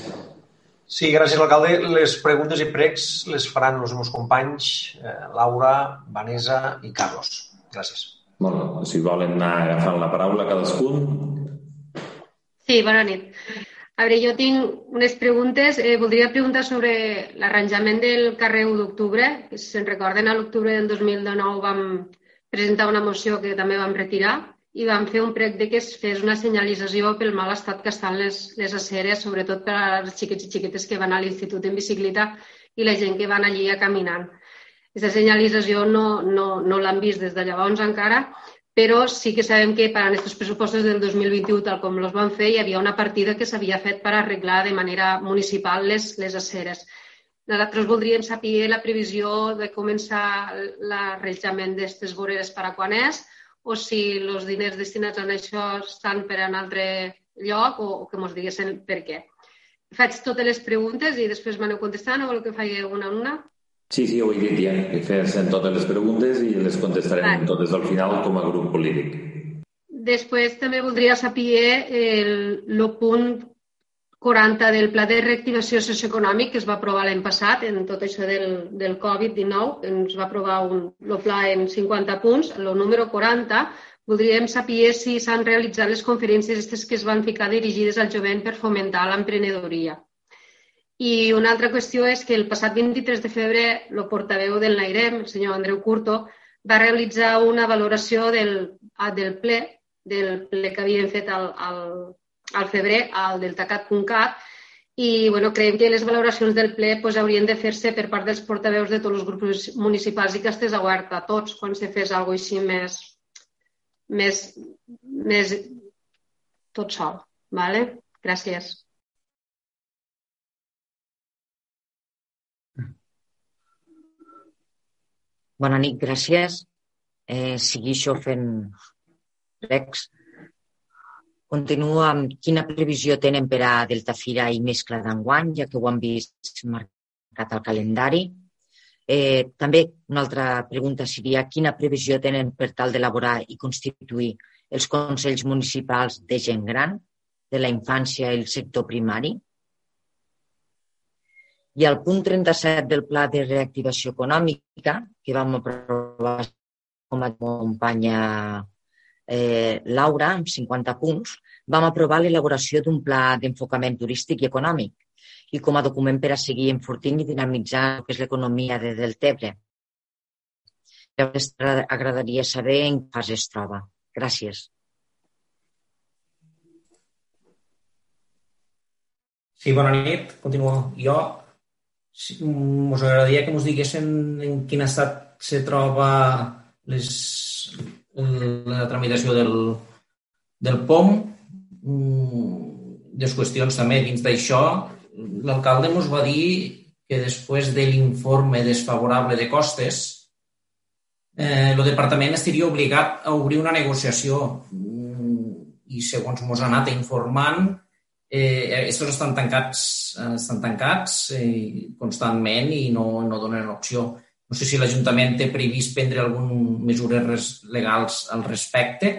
Sí, gràcies, alcalde. Les preguntes i pregs les faran els meus companys eh, Laura, Vanessa i Carlos. Gràcies. Bueno, si volen anar agafant la paraula cadascun. Sí, bona nit. A veure, jo tinc unes preguntes. Eh, voldria preguntar sobre l'arranjament del carrer 1 d'octubre. Si se'n recorden, a l'octubre del 2019 vam presentar una moció que també vam retirar i vam fer un prec de que es fes una senyalització pel mal estat que estan les, les aceres, sobretot per als xiquets i xiquetes que van a l'institut en bicicleta i la gent que van allí a caminant. Aquesta senyalització no, no, no l'han vist des de llavors encara, però sí que sabem que per a aquests pressupostos del 2021, tal com els van fer, hi havia una partida que s'havia fet per arreglar de manera municipal les, les aceres. Nosaltres voldríem saber la previsió de començar l'arrejament d'aquestes voreres per a quan és, o si els diners destinats a això estan per a un altre lloc o, o que ens diguessin per què. Faig totes les preguntes i després m'aneu contestant o vol que faci una a una? Sí, sí, ho he dit ja, que totes les preguntes i les contestarem vale. totes al final com a grup polític. Després també voldria saber el, el punt 40 del Pla de Reactivació Socioeconòmic que es va aprovar l'any passat en tot això del, del Covid-19. Ens va aprovar un, el pla en 50 punts. El número 40 voldríem saber si s'han realitzat les conferències aquestes que es van ficar dirigides al jovent per fomentar l'emprenedoria. I una altra qüestió és que el passat 23 de febrer el portaveu del NAIREM, el senyor Andreu Curto, va realitzar una valoració del, del ple, del ple que havien fet al, al, al febrer al deltacat.cat i bueno, creiem que les valoracions del ple pues, haurien de fer-se per part dels portaveus de tots els grups municipals i que estés oberta a tots quan se fes alguna així més, més, més tot sol. Vale? Gràcies. Bona nit, gràcies. Eh, seguixo fent recs Continuo amb quina previsió tenen per a Delta Fira i mescla d'enguany, ja que ho han vist marcat al calendari. Eh, també una altra pregunta seria quina previsió tenen per tal d'elaborar i constituir els consells municipals de gent gran, de la infància i el sector primari. I al punt 37 del Pla de Reactivació Econòmica, que vam aprovar com a companya eh, Laura, amb 50 punts, vam aprovar l'elaboració d'un pla d'enfocament turístic i econòmic i com a document per a seguir enfortint i dinamitzar el que és l'economia de Deltebre. Llavors, agradaria saber en què fase es troba. Gràcies. Sí, bona nit. Continuo. Jo us agradaria que ens diguessin en quin estat se troba les la tramitació del, del POM. Les mm, qüestions també dins d'això. L'alcalde ens va dir que després de l'informe desfavorable de costes, eh, departament estaria obligat a obrir una negociació mm, i segons ens ha anat informant, eh, estos estan tancats, estan tancats eh, constantment i no, no donen opció. No sé si l'Ajuntament té previst prendre algunes mesures legals al respecte.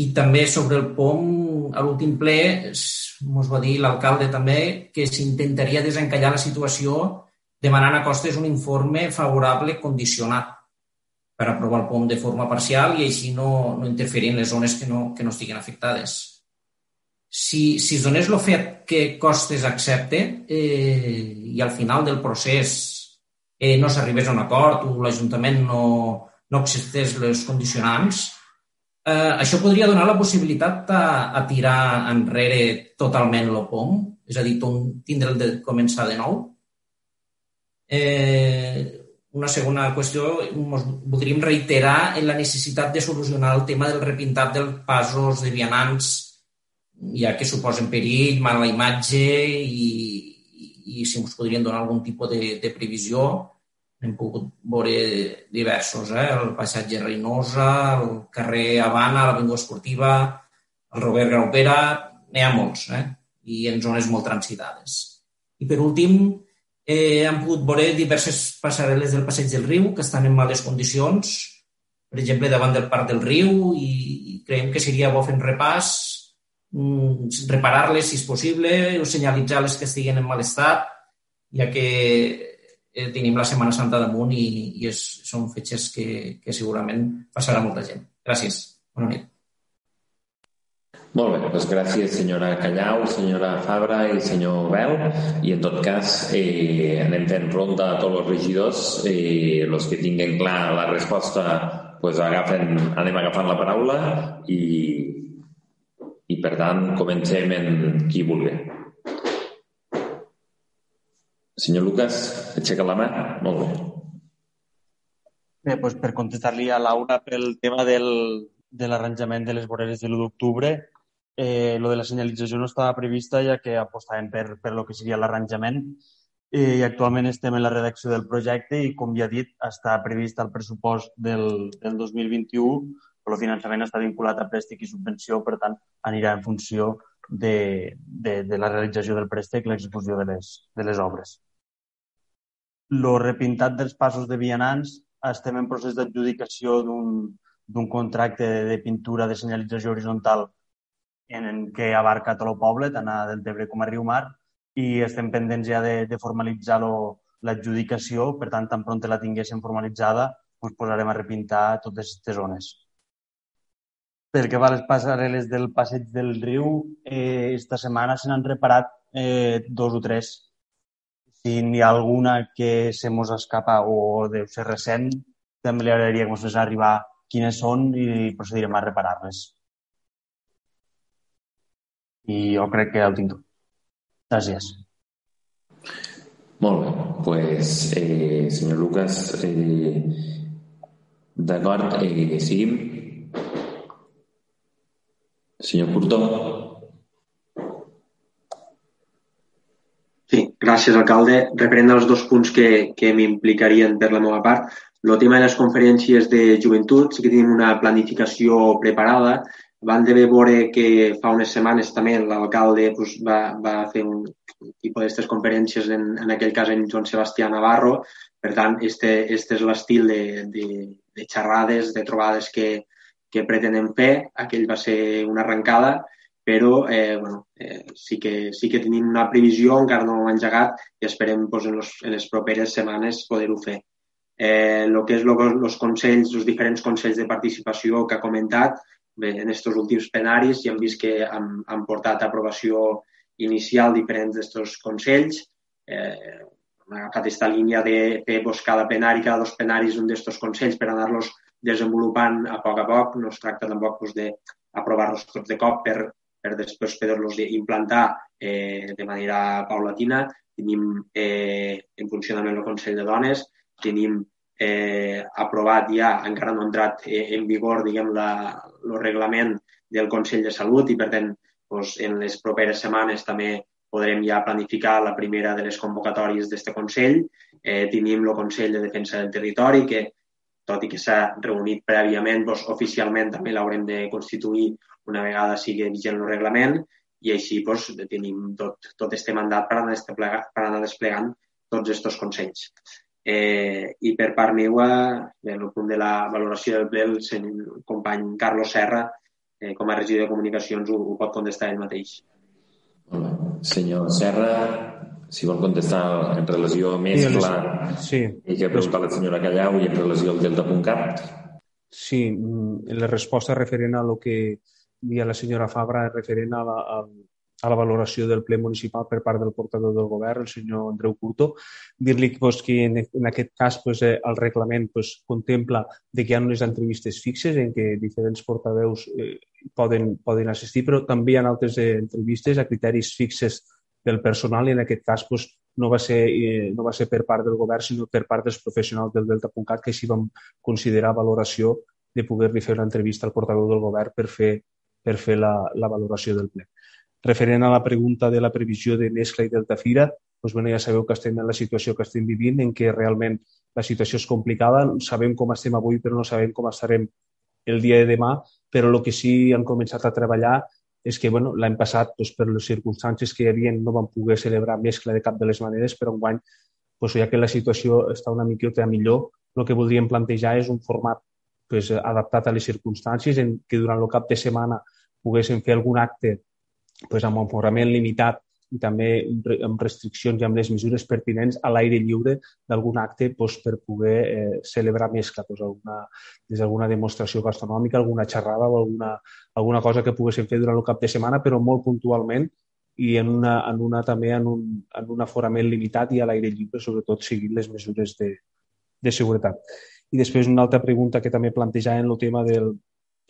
I també sobre el POM, a l'últim ple, ens va dir l'alcalde també que s'intentaria desencallar la situació demanant a Costes un informe favorable condicionat per aprovar el POM de forma parcial i així no, no interferir en les zones que no, que no estiguin afectades. Si, si es donés el fet que Costes accepte eh, i al final del procés eh, no s'arribés a un acord o l'Ajuntament no, no acceptés les condicionants, eh, això podria donar la possibilitat a, a tirar enrere totalment l'OPOM, és a dir, tindre el de començar de nou. Eh, una segona qüestió, voldríem reiterar en la necessitat de solucionar el tema del repintat dels passos de vianants, ja que suposen perill, mala imatge i, i si ens podrien donar algun tipus de, de previsió. Hem pogut veure diversos, eh? el passatge Reinosa, el carrer Habana, l'Avinguda Esportiva, el Robert Graupera, n'hi ha molts, eh? i en zones molt transitades. I per últim, eh, hem pogut veure diverses passarel·les del Passeig del Riu que estan en males condicions, per exemple, davant del Parc del Riu, i, i creiem que seria bo fer un repàs reparar-les si és possible o senyalitzar les que estiguen en mal estat, ja que eh, tenim la Setmana Santa damunt i, i és, són fetges que, que segurament passarà molta gent. Gràcies. Bona nit. Molt bé, doncs gràcies senyora Callau, senyora Fabra i senyor Bel. I en tot cas eh, anem fent ronda a tots els regidors. Eh, que tinguen clar la resposta pues agafen, anem agafant la paraula i, i per tant comencem en qui vulgui. Senyor Lucas, aixeca la mà. Molt bé. Bé, doncs per contestar-li a Laura pel tema del, de l'arranjament de les voreres de l'1 d'octubre, eh, lo de la senyalització no estava prevista ja que apostàvem per, per lo que seria l'arranjament eh, i actualment estem en la redacció del projecte i, com ja he dit, està previst el pressupost del, del 2021 però el finançament està vinculat a préstec i subvenció, per tant, anirà en funció de, de, de la realització del préstec i l'execució de, les, de les obres. Lo repintat dels passos de vianants, estem en procés d'adjudicació d'un contracte de pintura de senyalització horitzontal en què abarca tot el poble, tant a Deltebre com a Riumar, i estem pendents ja de, de formalitzar l'adjudicació, per tant, tan pront la tinguéssim formalitzada, ens posarem a repintar totes aquestes zones. Pel que va a les passarel·les del passeig del riu, eh, esta setmana se n'han reparat eh, dos o tres. Si n'hi ha alguna que se mos escapa o deu ser recent, també li agradaria que ens fes arribar quines són i procedirem a reparar-les. I jo crec que ho tinc tot. Gràcies. Molt bé. Pues, eh, senyor Lucas, eh, d'acord, eh, seguim. Senyor Curtó. Sí, gràcies, alcalde. Reprendre els dos punts que, que m'implicarien per la meva part. El tema de les conferències de joventut, sí que tenim una planificació preparada. Van de veure que fa unes setmanes també l'alcalde pues, va, va fer un tipus d'aquestes conferències, en, en aquell cas en Joan Sebastià Navarro. Per tant, este, este és l'estil de, de, de xerrades, de trobades que, que pretenem fer. Aquell va ser una arrencada, però eh, bueno, eh, sí, que, sí que tenim una previsió, encara no l'hem engegat i esperem pues, en, los, en les properes setmanes poder-ho fer eh, el que és els consells, els diferents consells de participació que ha comentat, bé, en aquests últims plenaris ja hem vist que han, han portat a aprovació inicial diferents d'aquests consells. Eh, hem agafat aquesta línia de fer pues, cada plenari, cada dos plenaris un d'aquests consells per anar-los desenvolupant a poc a poc. No es tracta tampoc pues, d'aprovar-los tots de cop per, per després poder-los implantar eh, de manera paulatina. Tenim eh, en funcionament el Consell de Dones, tenim eh, aprovat ja, encara no ha entrat eh, en vigor, diguem, la, el reglament del Consell de Salut i, per tant, doncs, en les properes setmanes també podrem ja planificar la primera de les convocatòries d'aquest Consell. Eh, tenim el Consell de Defensa del Territori, que, tot i que s'ha reunit prèviament, doncs, oficialment també l'haurem de constituir una vegada sigui vigent el reglament i així doncs, tenim tot, tot este mandat per anar, per anar desplegant tots aquests consells. Eh, I per part meva, en el punt de la valoració del ple, el company Carlos Serra, eh, com a regidor de comunicacions, ho, ho pot contestar ell mateix. Senyor Serra, si vol contestar en relació a mescla sí, i que ha preguntat la senyora Callau i en relació al Delta.cat. Sí, mm, la resposta referent a lo que dia la senyora Fabra referent a la, a, a la valoració del ple municipal per part del portador del govern, el senyor Andreu Curto. Dir-li pues, que en, en aquest cas pues, eh, el reglament pues, contempla de que hi ha unes entrevistes fixes en què diferents portaveus eh, poden, poden assistir, però també hi ha altres eh, entrevistes a criteris fixes del personal i en aquest cas pues, no, va ser, eh, no va ser per part del govern sinó per part dels professionals del Delta.cat que així vam considerar valoració de poder-li fer una entrevista al portaveu del govern per fer, per fer la, la valoració del ple. Referent a la pregunta de la previsió de mescla i deltafira, doncs, bueno, ja sabeu que estem en la situació que estem vivint, en què realment la situació és complicada. Sabem com estem avui, però no sabem com estarem el dia de demà, però el que sí han començat a treballar és que bueno, l'any passat, doncs, per les circumstàncies que hi havia, no van poder celebrar mescla de cap de les maneres, però enguany, doncs, ja que la situació està una miqueta millor, el que voldríem plantejar és un format doncs, adaptat a les circumstàncies en què durant el cap de setmana poguéssim fer algun acte pues, amb aforament limitat i també amb restriccions i amb les mesures pertinents a l'aire lliure d'algun acte pues, per poder eh, celebrar més que pues, alguna, des d'alguna demostració gastronòmica, alguna xerrada o alguna, alguna cosa que poguéssim fer durant el cap de setmana, però molt puntualment i en, una, en una, també en un, en un aforament limitat i a l'aire lliure, sobretot seguint les mesures de, de seguretat. I després una altra pregunta que també plantejaven el tema del,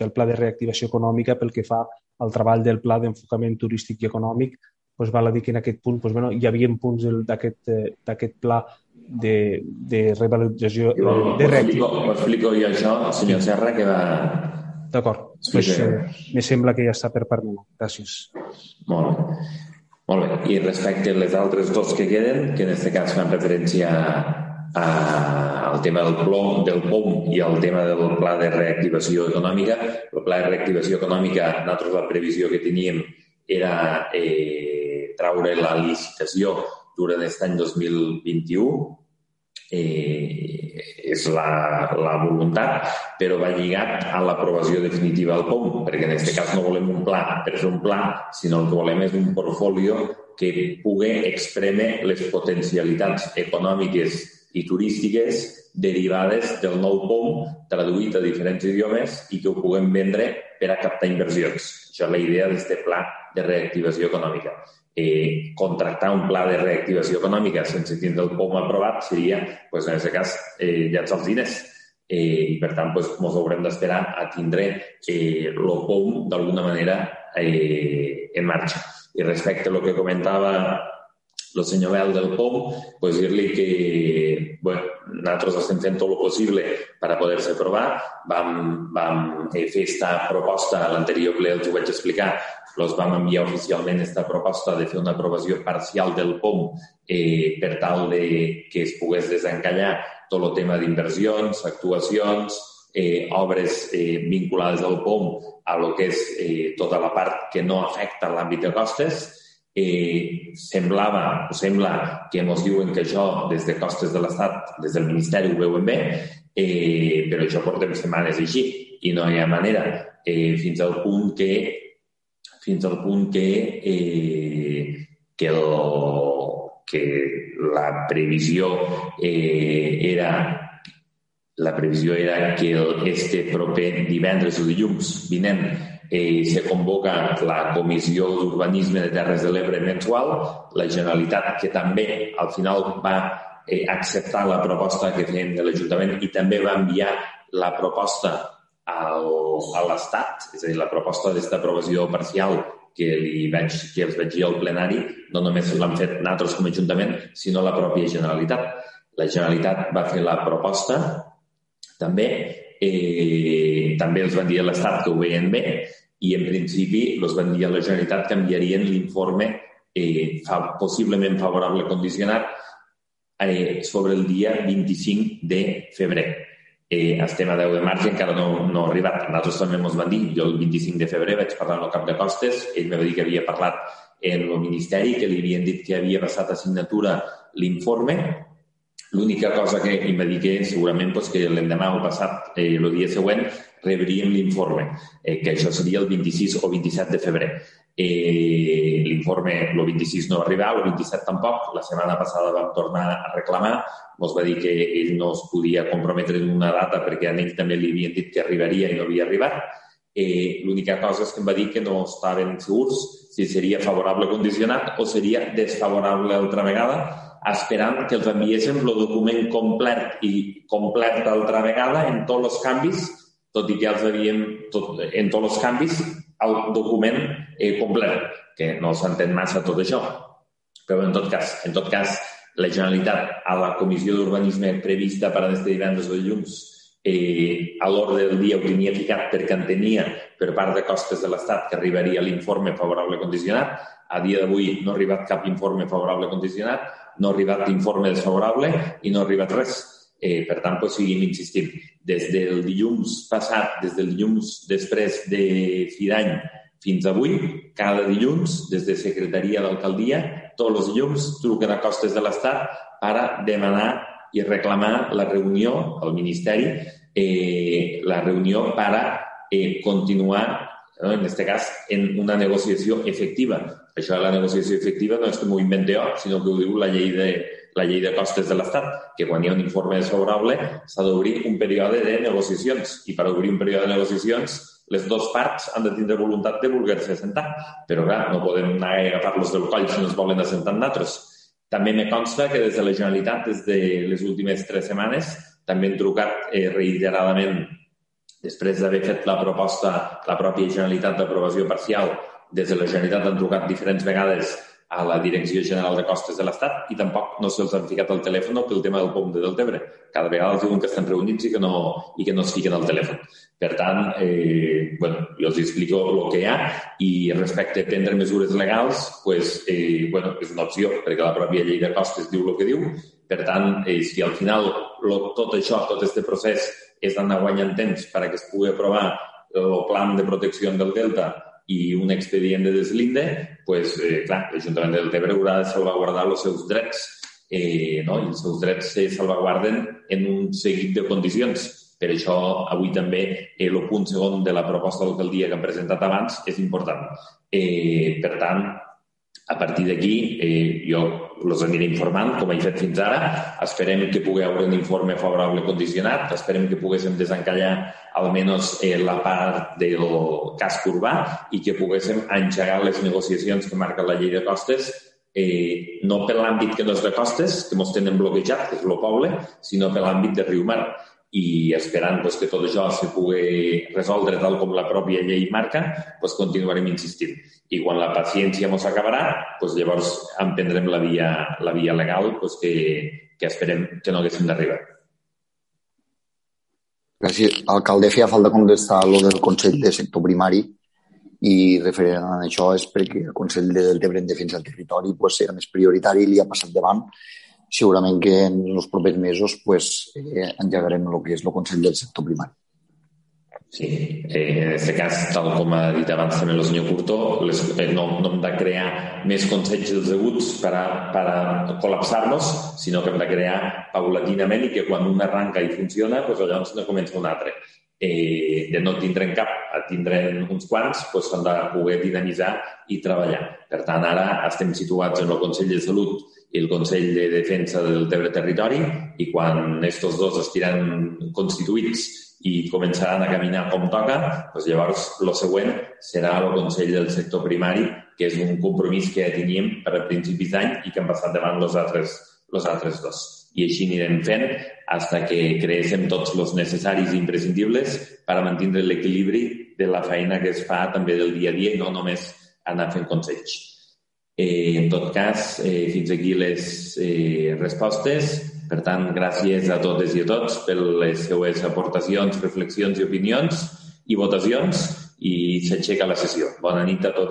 del pla de reactivació econòmica pel que fa al treball del pla d'enfocament turístic i econòmic, doncs val a dir que en aquest punt doncs, bueno, hi havia punts eh, d'aquest pla de, de revalorització... Jo, eh, de reactivació. Ho explico jo això, senyor Serra, que va... D'acord, pues, eh, me sembla que ja està per part meva. Gràcies. Molt bé. Molt bé. I respecte a les altres dos que queden, que en aquest cas fan referència al tema del plom, del POM i al tema del pla de reactivació econòmica. El pla de reactivació econòmica, nosaltres la previsió que teníem era eh, traure la licitació durant aquest any 2021 eh, és la, la voluntat, però va lligat a l'aprovació definitiva del POM, perquè en aquest cas no volem un pla per fer un pla, sinó el que volem és un portfolio que pugui expreme les potencialitats econòmiques i turístiques derivades del nou POM traduït a diferents idiomes i que ho puguem vendre per a captar inversions. Això és la idea d'aquest pla de reactivació econòmica eh, contractar un pla de reactivació econòmica sense tindre el POM aprovat seria, pues, en aquest cas, eh, llançar els diners. Eh, I, per tant, pues, ens haurem d'esperar a tindre eh, POM d'alguna manera eh, en marxa. I respecte a lo que comentava el senyor Bel del POM, pues dir-li que bueno, nosaltres estem fent tot el possible per a poder-se aprovar. Vam, vam eh, fer aquesta proposta l'anterior ple, els ho vaig explicar, els vam enviar oficialment aquesta proposta de fer una aprovació parcial del POM eh, per tal de que es pogués desencallar tot el tema d'inversions, actuacions, eh, obres eh, vinculades al POM a lo que és eh, tota la part que no afecta l'àmbit de costes. Eh, semblava, o sembla que ens diuen que això des de costes de l'Estat, des del Ministeri ho veuen bé, eh, però això portem setmanes així i no hi ha manera. Eh, fins al punt que fins al punt que, eh, que, el, que la previsió eh, era la previsió era que el, este proper divendres o dilluns vinent eh, se convoca la Comissió d'Urbanisme de Terres de l'Ebre mensual, la Generalitat, que també al final va eh, acceptar la proposta que fèiem de l'Ajuntament i també va enviar la proposta al, a l'Estat, és a dir, la proposta d'esta aprovació parcial que, li vaig, que els vaig dir al plenari, no només l'han fet nosaltres com a Ajuntament, sinó la pròpia Generalitat. La Generalitat va fer la proposta, també, eh, també els van dir a l'Estat que ho veien bé, i en principi els van dir a la Generalitat que enviarien l'informe eh, fa, possiblement favorable condicionat eh, sobre el dia 25 de febrer eh, estem a 10 de març i encara no, no ha arribat. Nosaltres també ens van dir, jo el 25 de febrer vaig parlar amb el cap de costes, ell me va dir que havia parlat en el Ministeri, que li havien dit que havia passat a signatura l'informe. L'única cosa que que segurament pues, que l'endemà o passat, eh, el dia següent, rebríem l'informe, eh, que això seria el 26 o 27 de febrer. Eh, L'informe el 26 no va arribar, el 27 tampoc. La setmana passada vam tornar a reclamar ens va dir que ell no es podia comprometre en una data perquè a ell també li havien dit que arribaria i no havia arribat. Eh, L'única cosa és que em va dir que no estaven segurs si seria favorable condicionat o seria desfavorable altra vegada, esperant que els enviéssim el document complet i complet altra vegada en tots els canvis, tot i que els havíem, tot, en tots els canvis, el document eh, complet, que no s'entén massa tot això. Però en tot cas, en tot cas, la Generalitat a la Comissió d'Urbanisme prevista per a este divendres o dilluns eh, a l'ordre del dia ho tenia ficat perquè entenia per part de costes de l'Estat que arribaria l'informe favorable condicionat. A dia d'avui no ha arribat cap informe favorable condicionat, no ha arribat informe desfavorable i no ha arribat res. Eh, per tant, pues, seguim insistint. Des del dilluns passat, des del dilluns després de fi d'any fins avui, cada dilluns, des de Secretaria d'Alcaldia, tots els dilluns truquen a costes de l'Estat per demanar i reclamar la reunió al Ministeri, eh, la reunió per eh, continuar, en aquest cas, en una negociació efectiva. Això de la negociació efectiva no és que m'ho invente jo, sinó que ho diu la llei de, la llei de costes de l'Estat, que quan hi ha un informe desfavorable s'ha d'obrir un període de negociacions i per obrir un període de negociacions les dues parts han de tindre voluntat de voler-se assentar, però clar, no podem anar a agafar-los del coll si no es volen assentar amb nosaltres. També me consta que des de la Generalitat, des de les últimes tres setmanes, també han trucat eh, reiteradament, després d'haver fet la proposta, la pròpia Generalitat d'aprovació parcial, des de la Generalitat han trucat diferents vegades a la Direcció General de Costes de l'Estat i tampoc no se'ls han ficat al telèfon pel tema del pont de Deltebre. Cada vegada els diuen que estan reunits i que no, i que no es fiquen al telèfon. Per tant, eh, bueno, jo els explico el que hi ha i respecte a prendre mesures legals, pues, eh, bueno, és una opció, perquè la pròpia llei de costes diu el que diu. Per tant, eh, si al final lo, tot això, tot aquest procés és d'anar guanyant temps perquè es pugui aprovar el plan de protecció del Delta i un expedient de deslinde, pues, eh, clar, l'Ajuntament del Tebre haurà de salvaguardar els seus drets eh, no? i els seus drets se salvaguarden en un seguit de condicions. Per això, avui també eh, el punt segon de la proposta d'alcaldia que hem presentat abans és important. Eh, per tant, a partir d'aquí, eh, jo els aniré informant, com he fet fins ara. Esperem que pugui haver un informe favorable condicionat. Esperem que poguéssim desencallar almenys eh, la part del casc urbà i que poguéssim engegar les negociacions que marca la llei de costes eh, no per l'àmbit que no és de costes, que ens tenen bloquejat, que és el poble, sinó per l'àmbit de Riu Mar. I esperant pues, que tot això se pugui resoldre tal com la pròpia llei marca, pues, continuarem insistint. I quan la paciència ens acabarà, pues, llavors emprendrem la via, la via legal pues, que, que esperem que no haguéssim d'arribar. Gràcies. Alcalde, feia falta contestar lo del Consell de Sector Primari i referent a això és perquè el Consell de Deltebre en Defensa del Territori pues, era més prioritari i li ha passat davant. Segurament que en els propers mesos pues, eh, engegarem el que és el Consell del Sector Primari. Sí, eh, en aquest cas, tal com ha dit abans també el senyor Curtó, les, eh, no, no hem de crear més consells dels deguts per a, per a col·lapsar-nos, sinó que hem de crear paulatinament i que quan un arranca i funciona, doncs llavors no comença un altre eh, de no tindre'n cap a uns quants, doncs s'han de poder dinamitzar i treballar. Per tant, ara estem situats en el Consell de Salut i el Consell de Defensa del Tebre Territori i quan estos dos estiran constituïts i començaran a caminar com toca, doncs llavors el següent serà el Consell del Sector Primari, que és un compromís que ja teníem per a principis d'any i que han passat davant els altres, els altres dos i així anirem fent fins que creéssim tots els necessaris i imprescindibles per a mantenir l'equilibri de la feina que es fa també del dia a dia i no només anar fent consells. Eh, en tot cas, eh, fins aquí les eh, respostes. Per tant, gràcies a totes i a tots per les seues aportacions, reflexions i opinions i votacions i s'aixeca la sessió. Bona nit a tots.